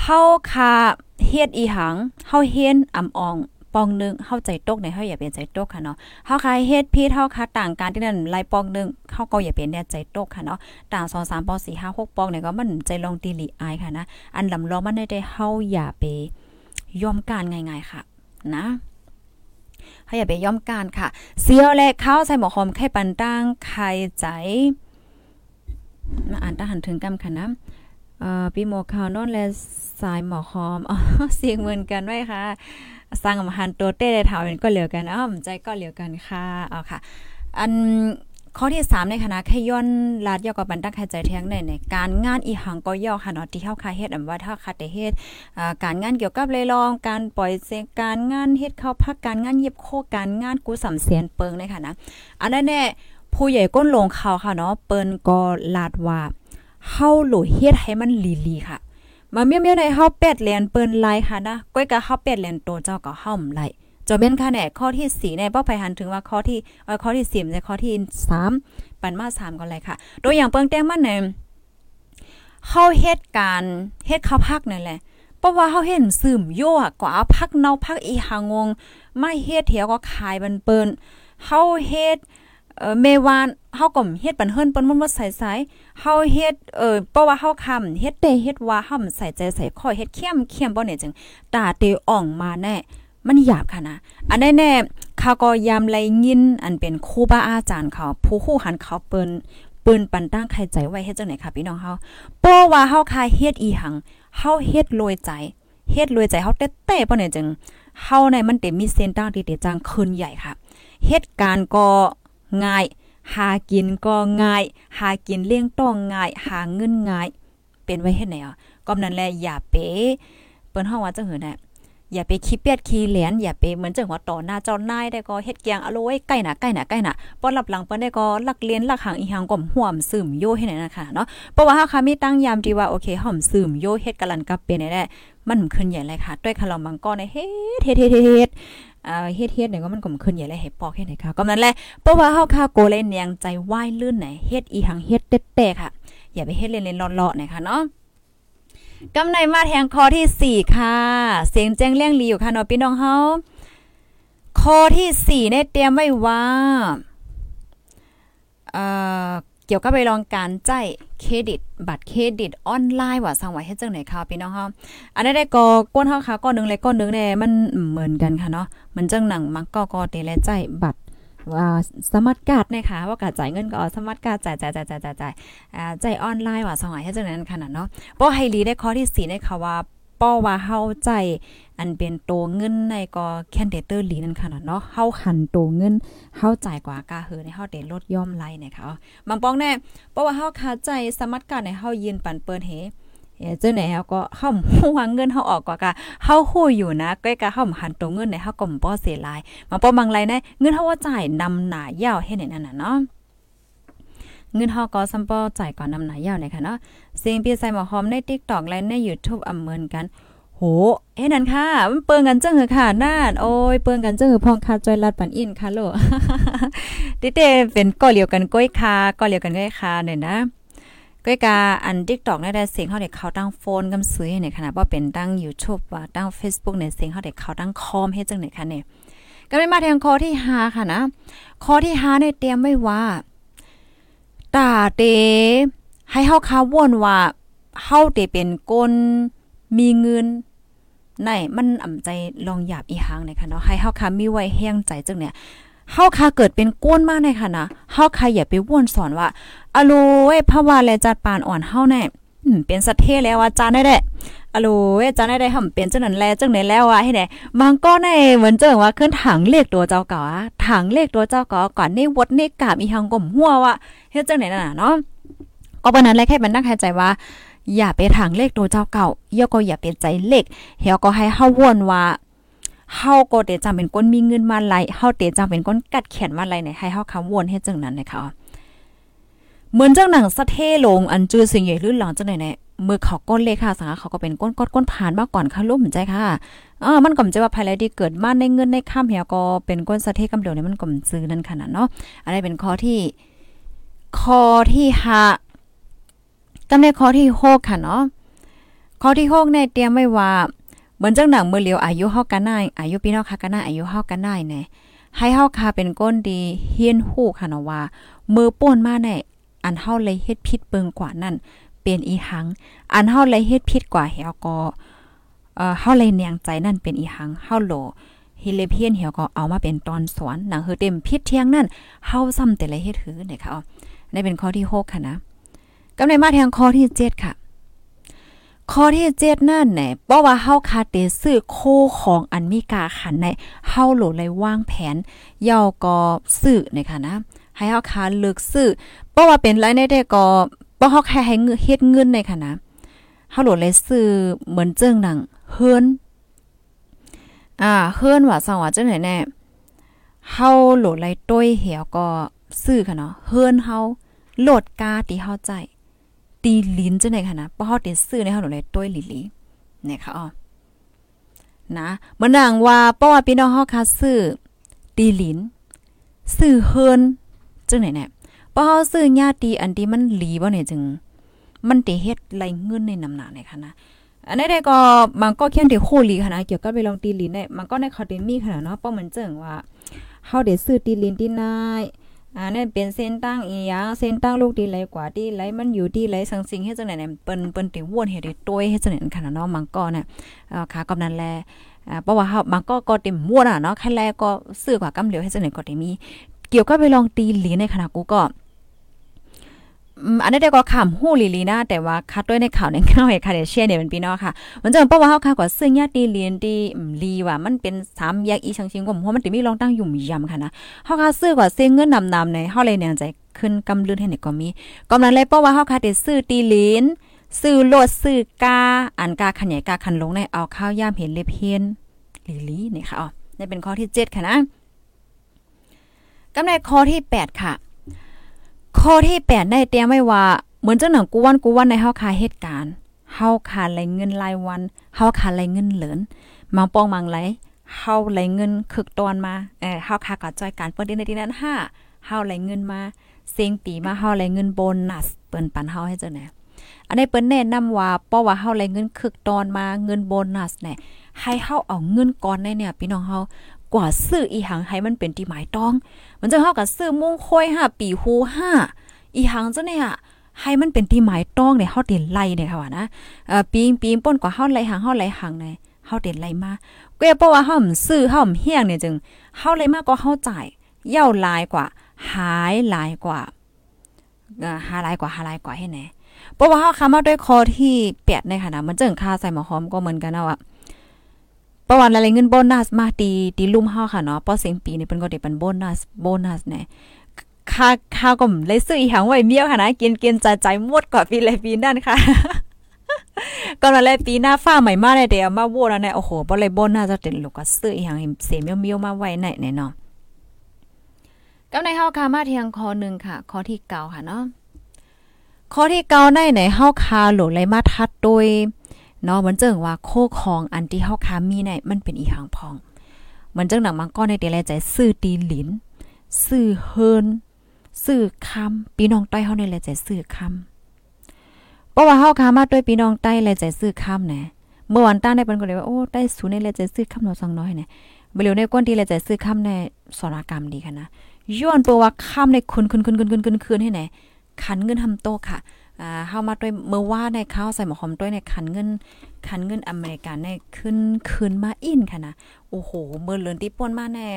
เฮาค่ะเฮ็ดอีหังเฮาเฮ็นอำออง ปองนึงเข้าใจตกในเฮาอย่าเป็นใจตกค่ะเนาะเฮาคายเฮ็ดพี่เฮาคาต่างกันที่นั่นลายปองนึงเฮาก็อย่าเป็นแน่ใจตกค่ะเนาะต่าง2 3ปอง4 5 6ปองเนี่ยก็มันใจลองตีหลีอายค่ะนะอันลำรอมันได้เฮาอย่าไปยอมการง่ายๆค่ะ นะให้อย่าไปย่อมการค่ะ เสียวแลกข้าวใส่หมอหอมไข่ปันตั้งไข่ใจมาอ่านตาหันถึงกำค่ะนะเอ่อปีหมอข่าวนอนและสายหมอหอมอ๋อเสียงเหมือนกันไว้ค่ะ สร้างหันตัวเต้ได้ถาวเป็นก็เหลียวกันอ้อมใจก็เหลียวกันค่ะเอาค่ะ อันข้อที่ 3 ในคณะแค่ย้อนลาดยอกกับบันตักหายใจแทงในในการงานอีหังก็ย่อค่ะเนาะที่เฮาคาเฮ็ดอำว่าถ้าคาแต่เฮ็ดการงานเกี่ยวกับเลยลอง การปล่อยเสการงานเฮ็ดเข้าพักการงานเย็บโคการงานกูสำเสียนเปิงในค่ะนะอันนั้นแน่ผู้ใหญ่ก้นลงเขาค่ะเนาะเปิ้นก็ลาดว่าเฮาโหลเฮ็ดให้มันลีๆค่ะ มาเมียวๆในเฮาเป็ดแลนเปิ้นไลค่ะนะก้อยกะเฮาเป็ดแลนโตเจ้าก็เฮาไลจอเบนค่ะแน่ข้อที่4ในเป้าไปหันถึงว่าข้อที่เอ่อข้อที่10ในข้อที่3ปันมา3ก็เลยค่ะตัวอย่างเปิงแต้มมันเนี่ยเฮาเฮ็ดการเฮ็ดข้าวพักนั่นแหละเพราะว่าเฮาเห็นซึมยั่วกว่าพักเนาพักอีหางงไม่เฮ็ดเถียวก็ขายบันเปิ้นเฮาเฮ็ด เมวานเฮาก็เฮ็ดปันเฮิรนเปิ้นมันบ่ใส่ใส่เฮาเฮ็ดเอ่อเพราะว่าเฮาคำเฮ็ดเตเฮ็ดว่าเฮาใส่ใจใส่ข้อเฮ็ดเข้มเข้มบ่เนี่ยจังตาเตอ่องมาแน่มันหยาบค่ะนะ อันแน่ๆเขาก็ยามไรยิน อันเป็นครูบาอาจารย์เขา ผู้คู่หันเขาเปิ้นเปิ้นปันตั้งใครใจไว้เฮ็ดจังไหนค่ะพี่น้องเฮาเพราะว่าเฮาคาเฮ็ดอีหังเฮาเฮ็ดรวยใจเฮ็ดรวยใจเฮาเต้ๆบ่เนี่ยจังเฮาในมันเต็มมีเส้นตั้งที่เตจังคืนใหญ่ค่ะเฮ็ดการก็ ง่าย หากินก็ง่าย หากินเลี้ยงต้องง่าย หาเงินง่าย เป็นไว้เฮ็ดไหนอะก็นั้นแหละอย่าเป๋เปิ้นเฮาว่าจังหือน่ะ อย่าไปขี้เปียดขี้เหรียญอย่าไปเหมือนจังว่าต่อหน้าเจ้านายได้ก็เฮ็ดเกียงอโลยใกล้หน้าใกล้หน้าใกล้หน้าป้อนรับหลังเปิ้นได้ก็ลักเลียนลักหางอีหังก่อมห่วมซึมโยให้ไหนนะคะเนาะเพราะว่าเฮาค่ะมีตั้งยามที่ว่าโอเคห่อมซึมโยเฮ็ดกัลันกับเป็นได้มันขึ้นใหญ่เลยค่ะด้วยคารามังก็ในเฮ็ดเฮ็ดเฮ็ดเฮ็ดเฮ็ดเฮ็ดเนี่ยก็มันก็ขึ้นใหญ่เลยเฮ็ดปอกเฮ็ดไหนค่ะก็นั้นแหละเพราะว่าเฮาค่ะโกเล่นยังใจว่ายลื่นไหนเฮ็ดอีหังเฮ็ดเต๊ะๆค่ะ อย่าไปเฮ็ดเล่นๆเลาะๆนะคะเนาะ กำในมาแทงคอที่สี่ค่ะ เสียงแจ้งเลี่ยงลีอยู่ค่ะนาะพี่น้องเฮาคอที่สี่เนตเตรียมไว้ว่าเอ่อเกี่ยวกับไปลองการใจเครดิต บัตรเครดิตออนไลน์ว่าสังไว้ให้จังไหนค่ะพี่น้องเฮาอันนี้ได้ก็ก้นเฮาค่ะก้อนนึงเลยก้อนนึงเนี่ยมันเหมือนกันค่ะเนาะมันจังหนังมักก็ก็เตและใจบัตร สมัครการ์ดนะคะว่ากาจ่ายเงินก็สมัครการ์ดจ่ายจ่ายจ่ายจ่ายจ่ายจ่ายอ่าจ่ายออนไลน์ว่าสองให้จังนั้นขนาดเนาะป้อไฮรีได้ข้อที่4ได้ค่ะว่าป้อว่าเฮาใจอันเป็นโตเงินในก็แคนเดเตอร์ลีนั่นค่ะเนาะเฮาหันโตเงินเฮาจ่ายกว่ากาเฮอในเฮาได้ลดย่อมไล่นะคะบางป้องแน่เพราะว่าเฮาคาใจสมัครการในเฮายืนปันเปิ้นเฮ เจ้าไหนเฮาก็เฮาฮู้ว่าเงินเฮาออกกว่ากะเฮาฮู้อยู่นะก้อยกะเฮาหันตรงเงินในเฮาก็บ่เสียหลายมาป้อบางไรนะเงินเฮาว่าจ่ายนำหน้ายาวให้ไหนนั่นน่ะเนาะเงินเฮาก็ซัมปอจ่ายก่อนนำหน้ายาวเลยค่ะเนาะเสียงพี่ใส่หมอหอมใน TikTok และใน YouTube อเหมือนกันโหเอ้นั่นค่ะมันเปิงกันจังเหอค่ะน่านโอ้ยเปิงกันจังเหอพองคาจอยลัดปันอินค่ะโลติเตเป็นก้อเหลียวกันก้อยคาก้อเหลียวกันก้อยคาเนี่ยนะ ก้อยกาอัน TikTok ได้เสียงเฮาได้เข้าตั้งโฟนกำซื้อในขณะว่าเป็นตั้ง YouTube ว่าตั้ง Facebook ในเสียงเฮาได้เข้าตั้งคอมเฮ็ดจังไหนคะเนี่ยก็ไม่มาแทงคอที่5ค่ะนะคอที่5เนี่ยเตรียมไว้ว่าตาเต ให้เฮาคาว่นว่าเฮาเตเป็นก้นมีเงินในมันอ่ำใจลองหยาบอีหางในค่ะเนาะให้เฮาคามีไว้แห้งใจจังเนี่ย เฮาคาเกิดเป็นก้นมากในค่ะนะเฮาคาอย่าไปว่นสอนว่าอโลเว้พระว่าแลจัดปานอ่อนเฮาแน่เป็นสัตเทแล้วอาจาร์ได้แหละอโลเว้จาร์ได้ได้ทำเป็นจังนั้นแลจังไหนแล้วว่าให้ไหนบางก็ในเหมือนเจิงว่าขึ้นถังเลขตัวเจ้าเก่าอะถังเลขตัวเจ้าเก่าก่อนนี่วดนี่กาบอีหังกลมหัวว่าเฮ็ดจังไหนน่ะเนาะก็ปานนั้นแลแค่มันนั่งหายใจว่าอย่าไปทางเลขตัวเจ้าเก่าเยาก็อย่าเป็นใจเลขเฮาก็ให้เฮาวนว่า เฮาก็เตจำเป็นคนมีเงินมาไหลเฮาเตจำเป็นคนกัดแขนมาไหลเนี่ยให้เฮาคำวนให้จังนั้นนะคะเหมือนจังหนังสะเทลงอันจือสิ่งใหญ่ลื่นหลังจังไหนเนี่ยมือเขาก้นเลขค่ะสังเขาก็เป็นก้นก้นก้นผ่านมาก่อนค่ะลุ่มใจค่ะอ่ามันก็จว่าภายในที่เกิดมาในเงินในข้ามเหียก็เป็นก้นสะเทกำเดียวเนี่ยมันก็ซื้อนั่นขนาดเนาะอันนี้เป็นข้อที่ข้อที่ห้ากำในข้อที่หกค่ะเนาะข้อที่หกเนี่ยเตรียมไว้ว่า เหมือนจังหนังเมื่อเลียวอายุเฮากันได้อายุพี่น้องค่ะกันได้อายุเฮากันได้แน่ให้เฮาค่ะเป็นก้นดีเฮียนฮู้ค่ะเนาะว่ามือป่นมาแน่อันเฮาเลยเฮ็ดผิดเปิงกว่านั่นเป็นอีหัง อันเฮาเลยเฮ็ดผิดกว่าเฮาก็เอ่อเฮาเลยเนียงใจนั่นเป็นอีหังเฮาโลฮิเลเพียนเหี่ยวก็เอามาเป็นตอนสอนหนังเฮือเต็มพิษเที่ยงนั่นเฮาซ้ำแต่ละเฮ็ดหือเนี่ยค่ะอ๋อนี่เป็นข้อที่ 6 ค่ะนะกำในมาแทงข้อที่ 7 ค่ะ ข้อที่7นั่นแหละเพราะว่าเฮาคาเตซื้อโคของอันมีกาขันในเฮาโหลเลยวางแผนเย่าก็ซื้อเนี่ยค่ะนะ ให้เฮาคาเลิกซื้อเพราะว่าเป็นไรในได้ก็บ่เฮาแค่ให้เงินเฮ็ดเงินในค่ะนะเฮาโหลเลยซื้อเหมือนเจิงหนังเฮือนอ่าเฮือนว่าสังว่าจังไหนแน่เฮาโหลดไลต้วยเหี่ยวก็ซื้อค่ะเนาะเฮือนเฮาโหลดกาที่เฮาใจ ตีลิ้นจังไหนค่ะนะเพราะเฮาได้ซื้อในเฮาโหลไลต้วยลิๆเนี่ยค่ะอ๋อนะเหมือนดังว่าเพราะว่าพี่น้องเฮาค่ะซื้อตีลิ้นซื้อเฮือนจังไหนแน่พอเฮาซื้อญาติอันที่มันหลีบ่เนี่ยจึง มันได้เฮ็ดไหลเงินในน้ำหนักเนี่ยค่ะนะอันนี้ได้ก็มันก็เขียนที่โคลีค่ะนะเกี่ยวกับไปลองตีลิ้นเนี่ยมันก็ในคอเดมีค่ะเนาะเพราะมันเจิงว่าเฮาได้ซื้อตีลิ้นที่นาย อ่านี่เป็นเส้นตั้งอีหยังเส้นตั้งลูกดีไหลกว่าดีไหลมันอยู่ดีไหลสังสิงเฮ็ดจังได๋เนี่ยเปิ้นเปิ้นติวนเฮ็ดได้ตวยเฮ็ดจังได๋ค่ะเนาะมังก็เนี่ยอ่าขากำนันแลอ่าเพราะว่าเฮามังก็ก็เต็มม่วนอะเนาะใครแลก็ซื้อกว่ากำเหลียวเฮ็ดจังไหนก็ได้มี เกี่ยวก็ไปลองตีลินในขณะกูก็ อันนี้ได้ก็ขำหู้ลีลีนะแต่ว่าคัดด้วยในข่าวในข่าวให้ค่ะเดเชียเนี่ยเป็นพี่น้องค่ะ มันจะเพราะว่าเฮาค่ะกว่าซึ่งญาติเรียนที่ลีว่ามันเป็น3แยกอีชังชิงกว่าเพราะมันติมีรองตั้งยุ่มยำค่ะนะเฮาค่ะซื้อกว่าเส้นเงินนำๆในเฮาเลยแนงใจขึ้นกำลืนให้เนี่ยก็มีกำลังเลยเพราะว่าเฮาค่ะได้ซื้อตีลีนซื้อโลดซื้อกาอันกาขันใหญ่กาขันลงในเอาข้าวย่ามเห็นเล็บเฮียนลีลีนี่ค่ะอ๋อนี่เป็นข้อที่7ค่ะนะกำในข้อที่ 8 ค่ะ ข้อที่8ได้เตรียมไว้ว่า เหมือนจังหนังกูวันกูวันในเฮาคาเหตุการณ์เฮาคาไหลเงินรายวันเฮาคาไหลเงินเหลินมังปองมังไหลเฮาไหลเงินคึกตอนมาเออเฮาคาก็จ่อยการเปิ้นในที่นั้น5เฮาไหลเงินมาเสียงปีมาเฮาไหลเงินโบนัสเปิ้นปันเฮาให้เจังไหนอันนี้เปิ้นแนะนำว่าเพราะว่าเฮาไหลเงินคึกตอนมาเงินโบนัสเนี่ยให้เฮาเอาเงินก่อนในเนี่ยพี่น้องเฮา กว่าซื้ออีหังให้มันเป็นที่หมายต้อง มันจะเฮากับซื้อมุ้งค่อย5ปีฮู5อีหังจังเนี่ยให้มันเป็นที่หมายต้องเนี่ยเฮาเด่นไล่เนี่ยค่ะว่านะเอ่อปีงปีงป่นกว่าเฮาไล่หังเฮาไล่หังเนี่ยเฮาเด่นไล่มาก็เพราะว่าเฮาซื้อเฮาเฮียงเนี่ยจึงเฮาไล่มากก็เฮาจ่ายเย่าลายกว่า หายลายกว่าหาลายกว่าหาลายกว่าให้แน่เพราะว่าเฮาคามาด้วยคอที่8ในค่ะนะมันจึงค่าใส่หมอหอมก็เหมือนกันนะว่า ประวัติอะไรเงินโบนัสมาตีตีลุ่มเฮาค่ะเนาะพอเสียงปีนี่เพิ่นก็ได้เป็นโบนัสโบนัสแน่ค่าค่าก็เลยซื้ออีหังไว้เมียวค่ะนะกินกินใจใจหมดกว่าปีเลยปีนั่นค่ะก่อนอะไรปีหน้าฟ้าใหม่มาได้เดี๋ยวมาโวแล้วเนี่ยโอ้โหบ่เลยโบนัสจะเต็นลูกก็ซื้ออีหังเสียเมียวๆมาไว้ไหนแน่เนาะก็ในเฮาค่ะมาเทียงคอนึงค่ะข้อที่เก่าค่ะเนาะข้อที่เก่าในไหนเฮาคาโหลเลยมาทัดโดย เนาะมันเจิงว่าโคของอันที่เฮาคามีเนี่ยมันเป็นอีหางพองมันจังหนังมังก้อนในเดลใจซื้อตีหลินซื้อเฮินซื้อคำพี่น้องใต้เฮาในแลใจซื้อคำเพราะว่าเฮาคามาด้วยพี่น้องใต้แลใจซื้อคำแหน่เมื่อวันต้าได้เปิ้นก็เลยว่าโอ้ได้สูในแลใจซื้อคำเนาะสังน้อยเนี่ยบ่เหลียวในก้นที่แลใจซื้อคำในสนกรรมดีค่ะนะย้อนเปว่าคำในคุณคุณคุณคุณคุณคุณคืนให้ไหนขันเงินทำโตค่ะ อ่าเฮามาด้วยเมื่อว่าในข้าวใส่หมอหอมด้วยในคันเงินคันเงินอเมริกันในขึ้นคืนมาอินค่ะนะโอ้โหเมื่อเลือนที่ป่นมาแน่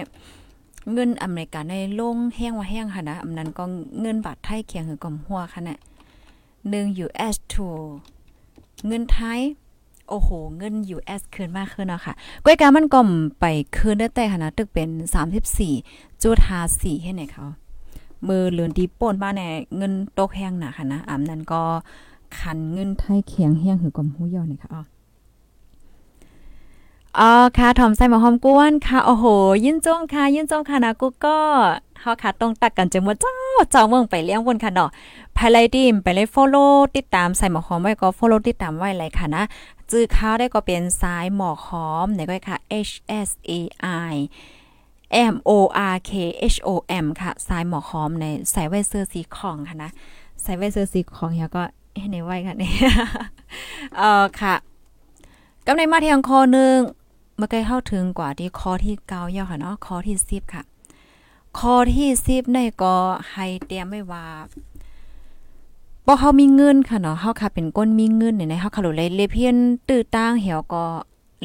เงินอเมริกันในลงแห้งว่าแห้งค่ะนะอำนั้นก็เงินบาทไทยเคียงคือกอมหัวค่ะนะ1 US to เงินไทยโอ้โห เงิน US คืนมากขึ้นเนาะค่ะก้อยกามันก็ไปคืนได้แต่ค่ะนะตึกเป็น 34จุด54ให้ไหนเขา มือเหลือนดีป่นบ้านแน่เงินตกแห้งหนาค่ะนะอำนั้นก็คันเงินไทยเขียงแห้งหือกลมหูยอนี่ค่ะอ๋ออ๋อค่ะถอมใส่หมอหอมกวนค่ะโอ้โห ยินจงค่ะ ยินจงค่ะนะกูก็เฮาค่ะต้องตักกันจังว่าเจ้าเจ้าเมืองไปเลี้ยงวนค่ะเนาะภายไลดิมไปเลย follow ติดตามใส่หมอหอมไว้ก็ follow ติดตามไว้เลยค่ะนะจื้อข้าวได้ก็เป็นสายหมอกหอมไหนก็ค่ะ H S A I M O R K H O M ค่ะสายหมอหอมในใส่ไว้เสื้อสีของค่ะนะใส่ไว้เสื้อสีของแล้วก็ให้ในไว้ค่ะเนี่ยเออค่ะกำในมาเทียงคอหนึ่งเมื่อกี้เข้าถึงกว่าที่คอที่เก้าย่อค่ะเนาะคอที่สิบค่ะคอที่สิบในก็ให้เตรียมไว้ว่าบ่เฮามีเงินค่ะเนาะเฮาค่ะเป็นก้นมีเงินเนี่ยนะเฮาค่ะเลยเลเพียนตื้อตั้งเหี่ยวก็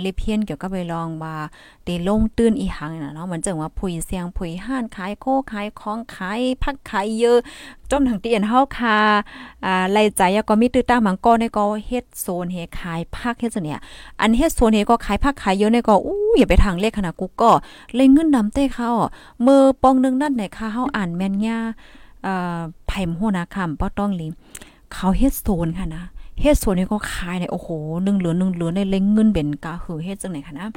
เลเพียนเกี่ยวกับไปลองว่าเตลงตื้นอีหังน่ะเนาะมันจังว่าผุยเสียงผุยห้านขายโคขายของขายพักขายเยอะจนถึงเตียนเฮาค่ะอ่าไล่ใจก็มีตื้อตั้งมังก็ในก็เฮ็ดโซนเฮขายพักเฮ็ดจังเนี่ย อันเฮ็ดโซนเฮก็ขายพักขายเยอะในก็อู้อย่าไปทางเลขขนาดกูก็เลยเงินนำเต้เขามือปองนึงนั่นไหนค่ะเฮาอ่านแม่นย่าอ่าไผ่หัวนาคำบ่ต้องลิเขาเฮ็ดโซนค่ะนะ เฮ็ดโซนนี้ก็ขายในโอ้โหหนึ่งเหลือหนึ่งเหลือในเล็งเงินเป็นกาคือเฮ็ดจังไหนคะนะ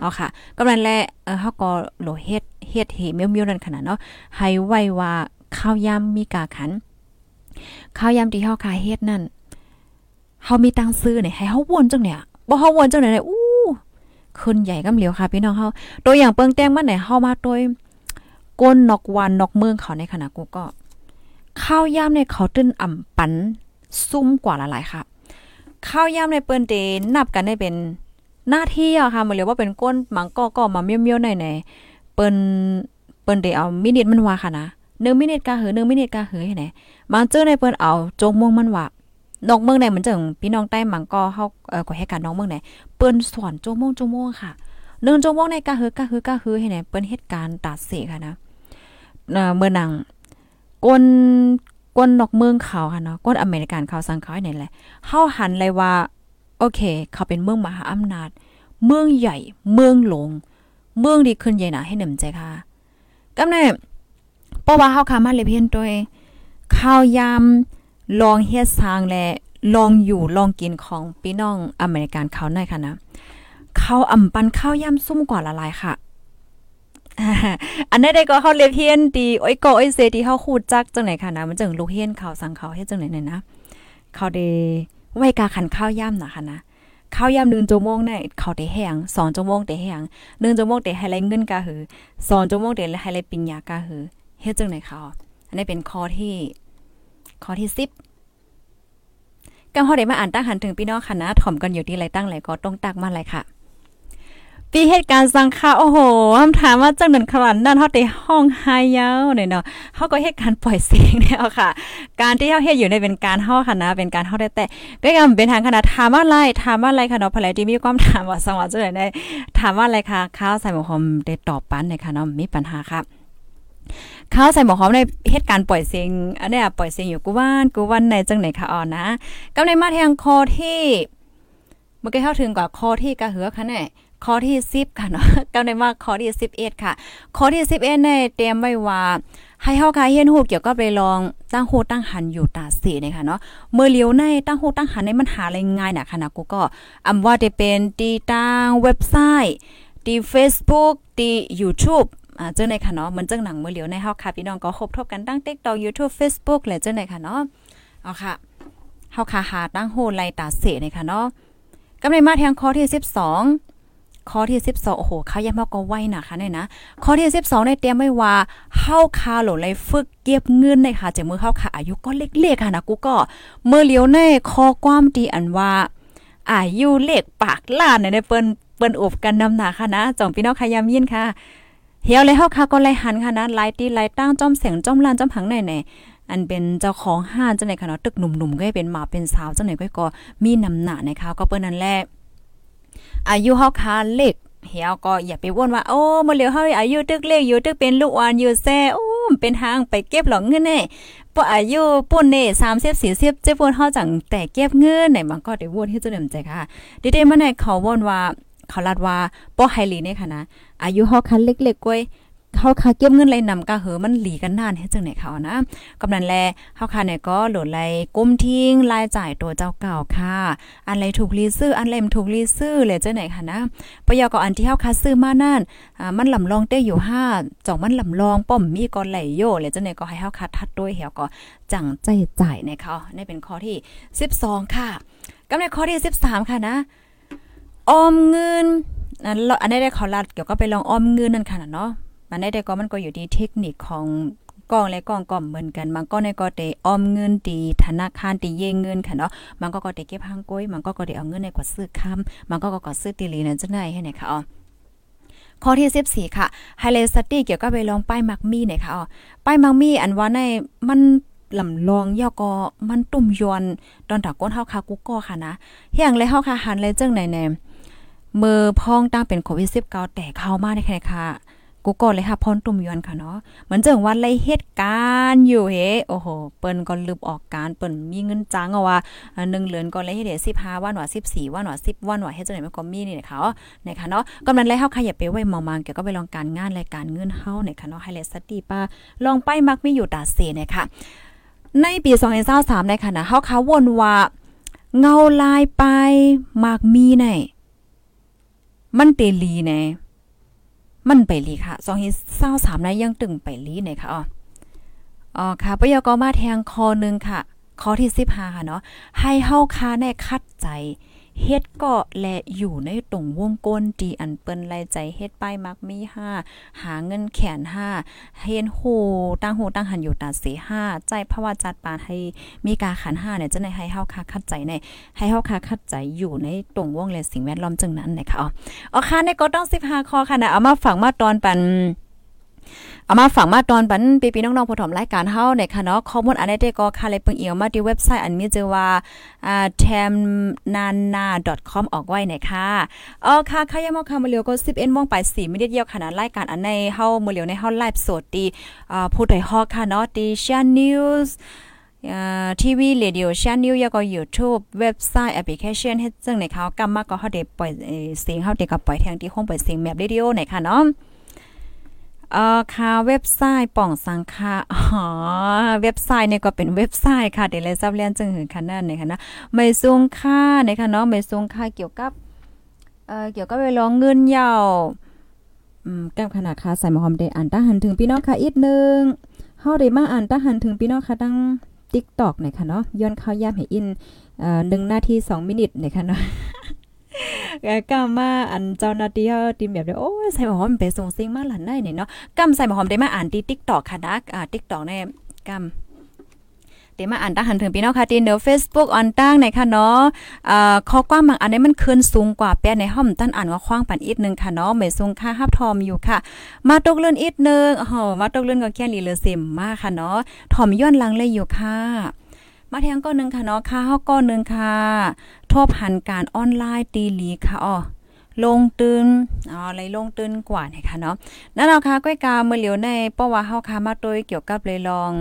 เอาค่ะกำลังแลเออเฮาก็โหลเฮ็ดเฮ็ดเฮเมียวๆนั่นขนาดเนาะให้ไว้ว่าข้าวยำมีกาขันข้าวยำที่เฮาขายเฮ็ดนั่นเฮามีตังซื้อเนี่ยให้เฮาวนจังเนี่ยบ่เฮาวนจังไหนอู้ขึ้นใหญ่กำเหลียวค่ะพี่น้องเฮาตัวอย่างเปิงแต้งมันไหนเฮามาตัวก้นนอกวันนอกเมืองเขาในขณะกูก็ข้าวยำเนี่ยเขาตื้นอ่ำปัน ซุ่มกว่าหลายๆค่ะข้าวย่ำในเปิ้นเตนับกันได้เป็นหน้าที่อะค่ะมันเรียกว่าเป็นก้นหมังก็ก็มาเมียวๆหน่อยๆเปิ้นเปิ้นเตเอามินิทมันว่าค่ะนะหนึ่งมินิทกาหือหนึ่งมินิทกาหือให้ไหนบางเจอในเปิ้นเอาโจงม่วงมันว่านอกเมืองไหนเหมือนจังพี่น้องใต้หมังก็เฮาเอ่อก็ให้การน้องเมืองไหนเปิ้นสอนโจงม่วงโจงม่วงค่ะหนึ่งโจงม่วงในกาหือกาหือกาหือให้ไหนเปิ้นเฮ็ดการณ์ตัดเสค่ะนะเอ่อเมื่อนังก้น ก้นนอกเมืองเขาค่ะเนาะก้นอเมริกันเขาสังเขาเนี่ยแหละเฮาหันเลยว่า โอเค เขาเป็นเมืองมหาอำนาจ เมืองใหญ่ เมืองหลวงเมืองดีขึ้นใหญ่หนาให้หนึ่งใจค่ะกำเนิดเพราะว่าเฮาขามาเลยเพียนตัวข้าวยำลองเฮ็ดสร้างและลองอยู่ลองกินของพี่น้องอเมริกันเขาหน่อยค่ะนะ เขาอ่ำปันข้าวยำซุ่มกว่าละลายค่ะ อันนี้ได้ก็เขาเรียกเฮียนดีโอ้ยก็โอ้ยเซที่เขาคูดจักจังไหนค่ะนะมันจังลูกเฮียนเขาสั่งเขาเฮ็ดจังไหนเนี่ยนะเขาได้ไว้กาขันข้าวย่ำนะคะนะข้าวย่ำหนึ่งชั่วโมงเนี่ยเขาได้แห้งสองชั่วโมงได้แห้งหนึ่งชั่วโมงได้ให้ไรเงินกาหือสองชั่วโมงได้ให้ไรปิญญากาหือเฮ็ดจังไหนเขาอันนี้เป็นข้อที่ข้อที่สิบกำเขาได้มาอ่านตั้งหันถึงพี่น้องค่ะนะถ่อมกันอยู่ที่ไรตั้งไรก็ต้องตักมาไรค่ะ ปีเหตุการณ์สังค่าโอ้โหคำถามว่าจังหนันขนาดนั้นเฮาได้ห้องไฮยาวเนี่ยเนาะเฮาก็เหตุการปล่อยเสียงแล้วค่ะ การที่เฮาเฮ็ดอยู่ในเป็นการเฮาค่ะนะเป็นการเฮาได้แต่ก็ยังเป็นทางขนาดถามว่าอะไรถามว่าอะไรค่ะเนาะพลายที่มีความถามว่าสังว่าจังได๋ได้ถามว่าอะไรค่ะข้าวใส่หมูหอมได้ตอบปันในค่ะเนาะมีปัญหาค่ะข้าวใส่หมอหอมในเหตุการณ์ปล่อยเสียงอันนี้ปล่อยเสียงอยู่กูว่านกูวันในจังไหนค่ะอ่อนนะกำในมาแทงคอที่เมื่อกี้เข้าถึงกว่าคอที่กระเหือค่ะแน่ ข้อที่10ค่ะเนาะกำในว่าข้อที่11ค่ะข้อที่11ในเตรียมไว้ว่า ให้เฮาค่ะเฮียนฮู้เกี่ยวกับไปลองตั้งโหตั้งหันอยู่ตาสีนี่ค่ะเนาะเมื่อเลี้ยวในตั้งโหตั้งหันในมันหาอะไรง่ายน่ะค่ะนะกูก็อำว่าจะเป็นตีตั้งเว็บไซต์ตี Facebook ตี YouTube อ่าเจ้าในค่ะเนาะเหมือนจังหนังเมื่อเลี้ยวในเฮาค่ะพี่น้องก็ครบทบกันตั้ง TikTok YouTube Facebook และเจ้าในค่ะเนาะเอาค่ะเฮาค่ะหาตั้งโหไลตาเสนี่ค่ะเนาะกำในมาแทงข้อที่12 ข้อที่ 12 โอ้โหเขายังมากก็ไว้นะคะเนี่ยนะ ข้อที่ 12ในเตรียมไว้ว่าเฮาคาหลงเลยฝึกเก็บเงินในค่ะจากมือเฮาค่ะอายุก็เล็กๆค่ะนะกูก็เมื่อเลี้ยวในข้อความดีอันว่าอายุเล็กปากล้านในเปิ้นเปิ้นอบกันนำหนาค่ะนะจ่องพี่น้องขยามยินค่ะเฮียวเลยเฮาค่ะก็ไลหันค่ะนะไลตีไลตั้งจ้อมเสียงจ้อมลานจ้อมหังไหนๆอันเป็นเจ้าของห้านจังไหนค่ะเนาะตึกหนุ่มๆก็เป็นหมาเป็นสาวจังไหนก็ก็มีนำหนานะคะก็เปิ้นนั่นแหละ อายุเฮาคาเล็กเหี่ยก็อย่าไปว่นว่าโอ้มาเหลียวเฮาอายุตึกเล็กอยู่ตึกเป็นลูกอ่อนอยู่แซ่โอ้เป็นทางไปเก็บหลอกเงินแน่ปอายุปุ่นเน่สามสิบสี่สิบเจ้าปุ่นเฮาจังแต่เก็บเงินไหนมันก็ได้วนให้จะเดิมใจค่ะดิเดมาในเขาว่นว่าเขาลัดว่าป้อไฮลีเนี่ยค่ะนะอายุเฮาคันเล็กๆกล้วย เขาคาเก็บเงินไรนำกะเหอมันหลีกันนานเฮ็ดจังไหนเขานะกำนันแลเฮาคาเนี่ยก็โหลดไรก้มทิ้งรายจ่ายตัวเจ้าเก่าค่ะอันไรถูกรีซื้ออันไรมถูกรีซื้อเลยจังไหนค่ะนะปยก็อันที่เฮาคาซื้อมานั่นอ่ามันลำลองเต้อยู่5จ่องมันลำลองป้อมมีก็ไหลโยเลยจังไหนก็ให้เฮาคาทัดด้วยเหี่ยวก็จังใจจ่ายในเขานี่เป็นข้อที่ 12 ค่ะกำในข้อที่ 13 ค่ะนะออมเงินอันนี้ได้ขอรัดเกี่ยวกับไปลองออมเงินนั่นค่ะเนาะ มันได้แต่ก็มันก็อยู่ที่เทคนิคของกองและกองก่อมเหมือนกันมันก็ในก็ได้ออมเงินตีธนาคารตีเยงเงินค่ะเนาะมันก็ก็ได้เก็บหางก้อยมันก็ก็ได้เอาเงินในกว่าซื้อค้ำมันก็ก็ก็ซื้อตีลีนั่นจังได๋ให้เนี่ยค่ะอ๋อข้อที่14ค่ะไฮไลท์สตี้เกี่ยวกับไปลองป้ายมักมีเนี่ยค่ะอ๋อป้ายมักมีอันว่าในมันลำลองย่อก็มันตุ่มยวนตอนตาก้นเฮาค่ะกูก็ค่ะนะเฮียงเลยเฮาค่ะหันเลยจังไหนแน่มือพองตั้งเป็นโควิด19แต่เข้ามาได้แค่ค่ะ กูก็เลยค่ะพรตุ่มยวนค่ะเนาะเหมือนจังวันเลยเหตุการณ์อยู่เฮโอ้โห เปิ้นก็ลืมออกการเปิ้นมีเงินจ้างเอาว่า1เดือนก็เลยเฮ็ดได้15วันว่า14วันว่า10วันว่าเฮ็ดจังได๋มันก็มีนี่นะคะนะคะเนาะกำลังเลยเฮาขยับไปไว้มองๆเกี่ยวกับไปลองการงานรายการเงินเฮานะคะเนาะให้เลสติป้าลองไปมักมีอยู่ตาเสนะคะในปี2023ในค่ะนะเฮาขาวนว่าเงาลายไปมากมีไหนมันเตลีแน่ มันไปลีค่ะสองเฮ็ด23นะยังตึงไปลีเนี่ยค่ะอ๋ออ๋อค่ะปยกมาแทงคอหนึ่งค่ะ ข้อที่สิบห้าค่ะเนาะให้เฮาคาแน่คัดใจ เฮ็ดก็และอยู่ในตรงวงกลดีอันเปิ้นไลใจเฮ็ดป้ายมักมี5หาเงินแขน5เฮ็ดโหตั้งโหตั้งหันอยู่ตาเส5ใจภาวะจัดปานให้มีกาขัน5เนี่ยจะได้ให้เฮาคาคัดใจในให้เฮาคาคัดใจอยู่ในตรงวงและสิ่งแวดล้อมจังนั้นนะคะอ๋ออ๋อค่ะในก็ต้อง15ข้อค่ะนะเอามาฝังมาตอนปัน เอามาฝังมาตอนปันปีปีน้องๆผู้ถมรายการเฮาในค่ะเนาะข้อมูลอันนี้ได้ก็ค่ะเลยเปิงเอียวมาที่เว็บไซต์อันมีชื่อว่าอ่า tamnana.com ออกไว้นะคะอ๋อค่ะค่ะยามอค่ะมื้อเหลียวก็11โมงไป4มินิเดียวค่ะนะรายการอันในเฮามื้อเหลียวในเฮาไลฟ์สดที่อ่าผู้ใดฮอกค่ะเนาะที่ Share News ทีวีเรดิโอชานิวแล้วก็ YouTube เว็บไซต์แอปพลิเคชันเฮ็ดจังในเขากำมาก็เฮาได้ปล่อยเสียงเฮาได้ก็ปล่อยทางที่ห้องปล่อยเสียงแบบเรดิโอไหนค่ะเนาะ เอ่อค่ะเว็บไซต์ป่องสังคาอ๋อเว็บไซต์เนี่ยก็เป็นเว็บไซต์ค่ะเดี๋ยวเลยซับเรียนจังหือค่ะนั่นนะคะนะไม่สูงค่านะคะเนาะไม่สูงค่าเกี่ยวกับเอ่อเกี่ยวกับเวลาเงินยาวอืมกับขนาดค่าใส่หมอหอมได้อ่านตาหันถึงพี่น้องค่ะอีกนึงเฮาได้มาอ่านตาหันถึงพี่น้องค่ะตั้ง TikTok เนี่ยค่ะเนาะย้อนเข้ายามให้อินเอ่อ1นาที2มินิเนี่ยค่ะเนาะ ก็มาอันเจ้าหน้าที่เฮาติมแบบโอ้ยใส่หอมไปส่งซิงมาหลันได้เนี่ยเนาะกำใส่หอมได้มาอ่านที่ TikTok ค่ะนะอ่า TikTok เนี่ยกำเดี๋ยวมาอ่านตาหันถึงพี่น้องค่ะที่เนอ Facebook ออนตั้งในค่ะเนาะอ่าข้อกว้างบางอันนี้มันขึ้นสูงกว่าแปะในห้องตั้นอ่านว่าคว้างปันอีกนึงค่ะเนาะไม่สูงค่าฮับทอมอยู่ค่ะ มาตกเลื่อนอีกนึงอ๋อมาตกเลื่อนก็แค่ลีเลอเซมมากค่ะเนาะทอมย้อนลังเลยอยู่ค่ะ มาแทงก้อนหนึ่งค่ะเนาะค่ะเฮาก้อนหนึ่งค่ะทบหันการออนไลน์ตีหลีค่ะอ๋อลงตื่นอ๋อไรลงตื่นกว่าเนี่ยค่ะเนาะนั่นเราค่ะก้อยกาเมื่อเหลียวในเพราะว่าเฮาค่ะมาโดยเกี่ยวกับเลยลอง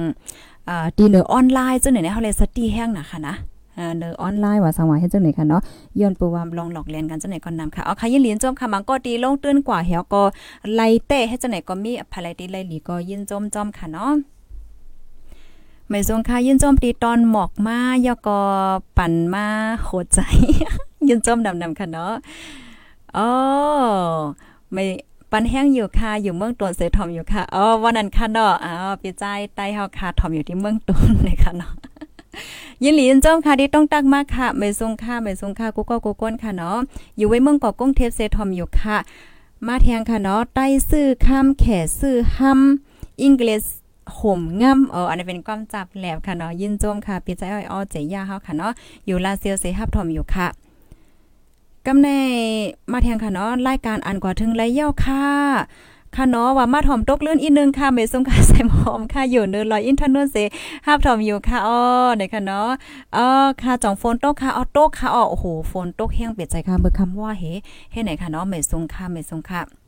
อ่าดีเนอออนไลน์จังไหนเนี่ยเฮาเลยสตีแห้งนะคะนะอ่าเนอออนไลน์ว่าสังว่าเฮ็ดจังไหนค่ะเนาะย้อนปูวามลองหลอกเรียนกันจังไหนก่อนนำค่ะเอาค่ะยินเรียนจมค่ะมันก็ดีลงตื่นกว่าเฮาก็ไล่เตะเฮ็ดจังไหนก็มีภายตีไล่หลีก็ยินจมจอมค่ะเนาะ ไม่ทรงค่ะยินจมตีตอนหมอกมายอก็ปั่นมาโหดใจ ยินจมดำๆค่ะเนาะอ๋อไม่ปันแห้งอยู่ค่ะอยู่เมืองตวนเสยทอมอยู่ค่ะอ๋อวันนั้นค่ะเนาะอ๋อพี่ใจใต้เฮาค่ะทอมอยู่ที่เมืองตวนเลยค่ะเนาะยินหลียินจอมค่ะที่ต้องตักมากค่ะไม่ทรงค่ะไม่ทรงค่ะกูก็กูก้นค่ะเนาะอยู่ไว้เมืองเกาะกุ้งเทพเซทอมอยู่ค่ะ มาแทงค่ะเนาะใต้ซื้อข้ามแขซื้อห้ำอังกฤษ ห่มง่ำเอออันนี้เป็นความจับแหลบค่ะเนาะยินจมค่ะพี่ใจอ้อยอ้อเจย่าเฮาค่ะเนาะอยู่ลาเซียวเซฮับทอมอยู่ค่ะกำในมาแทงค่ะเนาะรายการอันกว่าถึงไรเย้าค่ะค่ะเนาะว่ามาถอมตกเลื่อนอีนึงค่ะเมสงค่ะใส่หอมค่ะอยู่เนินลอยอินทนนเซฮับถอมอยู่ค่ะอ้อเนี่ยค่ะเนาะอ๋อค่ะจ่องฝนตกค่ะออโตกค่ะอ๋อโอ้โหฝนตกแห้งเปียใจค่ะเบิ่คำว่าเฮเฮ็ดไหนค่ะเนาะเมสงค่ะเมสงค่ะ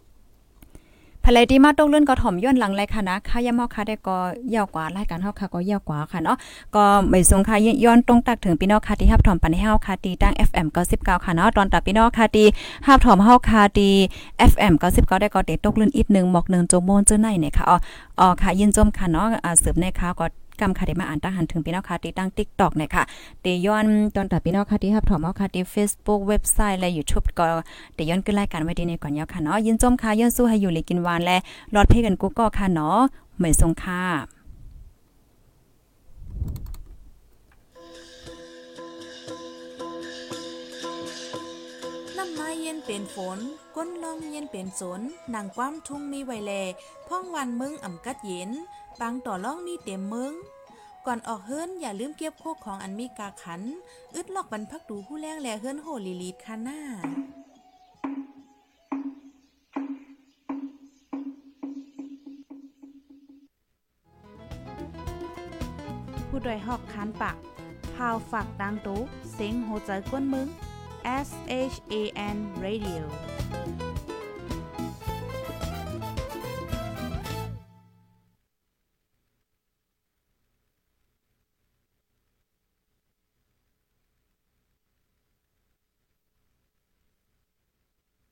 ภายที่มาตกเลื่อนก็ถ่อมย้อนหลังเลยค่ะนะค่ายามอค่ะได้ก็ยาวกว่ารายการเฮาค่ะก็ยาวกว่าค่ะเนาะก็ไม่สงค่ะย้อนตรงตักถึงพี่น้องค่ะที่ฮับถ่อมปันให้เฮาค่ะตีตั้ง FM 99ค่ะเนาะตอนตับพี่น้องค่ะที่ฮับถ่อมเฮาค่ะตี FM 99ได้ก็เตตกเลื่อนอีกนึงหมอกนึงโจมโมนเจ้าไหนเนี่ยค่ะอ๋ออ๋อค่ะยินจมค่ะเนาะอ่าสืบในข่าว ก็กำค่ะได้มาอ่านตาหันถึงพี่น้องค่ะที่ตั้ง TikTok เนี่ยค่ะเตย้อนตอนตัดพี่น้องค่ะที่รับถอมเอาค่ะที่ Facebook เว็บไซต์และ YouTube ก็เตย้อนขึ้นรายการไว้ดีในก่อนยาวค่ะเนาะยินจมค่ะย้อนสู้ให้อยู่เลยกินหวานและรอดเพกันกูก็ค่ะเนาะเหมือนทรงค่ะน้ำไม้เย็นเป็นฝน ก้นลมเย็นเป็นสนนางความทุ่งมีไวแล พ่องวันมึงอ่ำกัดเย็น ปังต่อล่องนี่เต็มมืองก่อนออกเฮิรนอย่าลืมเก็บโคกของอันมีกาขัน อึดลอกบันพักดูผู้แรงแลเฮิรนโหลีลีดค่ะหน้าผู้ดยหอกคานปากพาวฝากดังตู้เซ็งโหใจกวนมึง S H A N Radio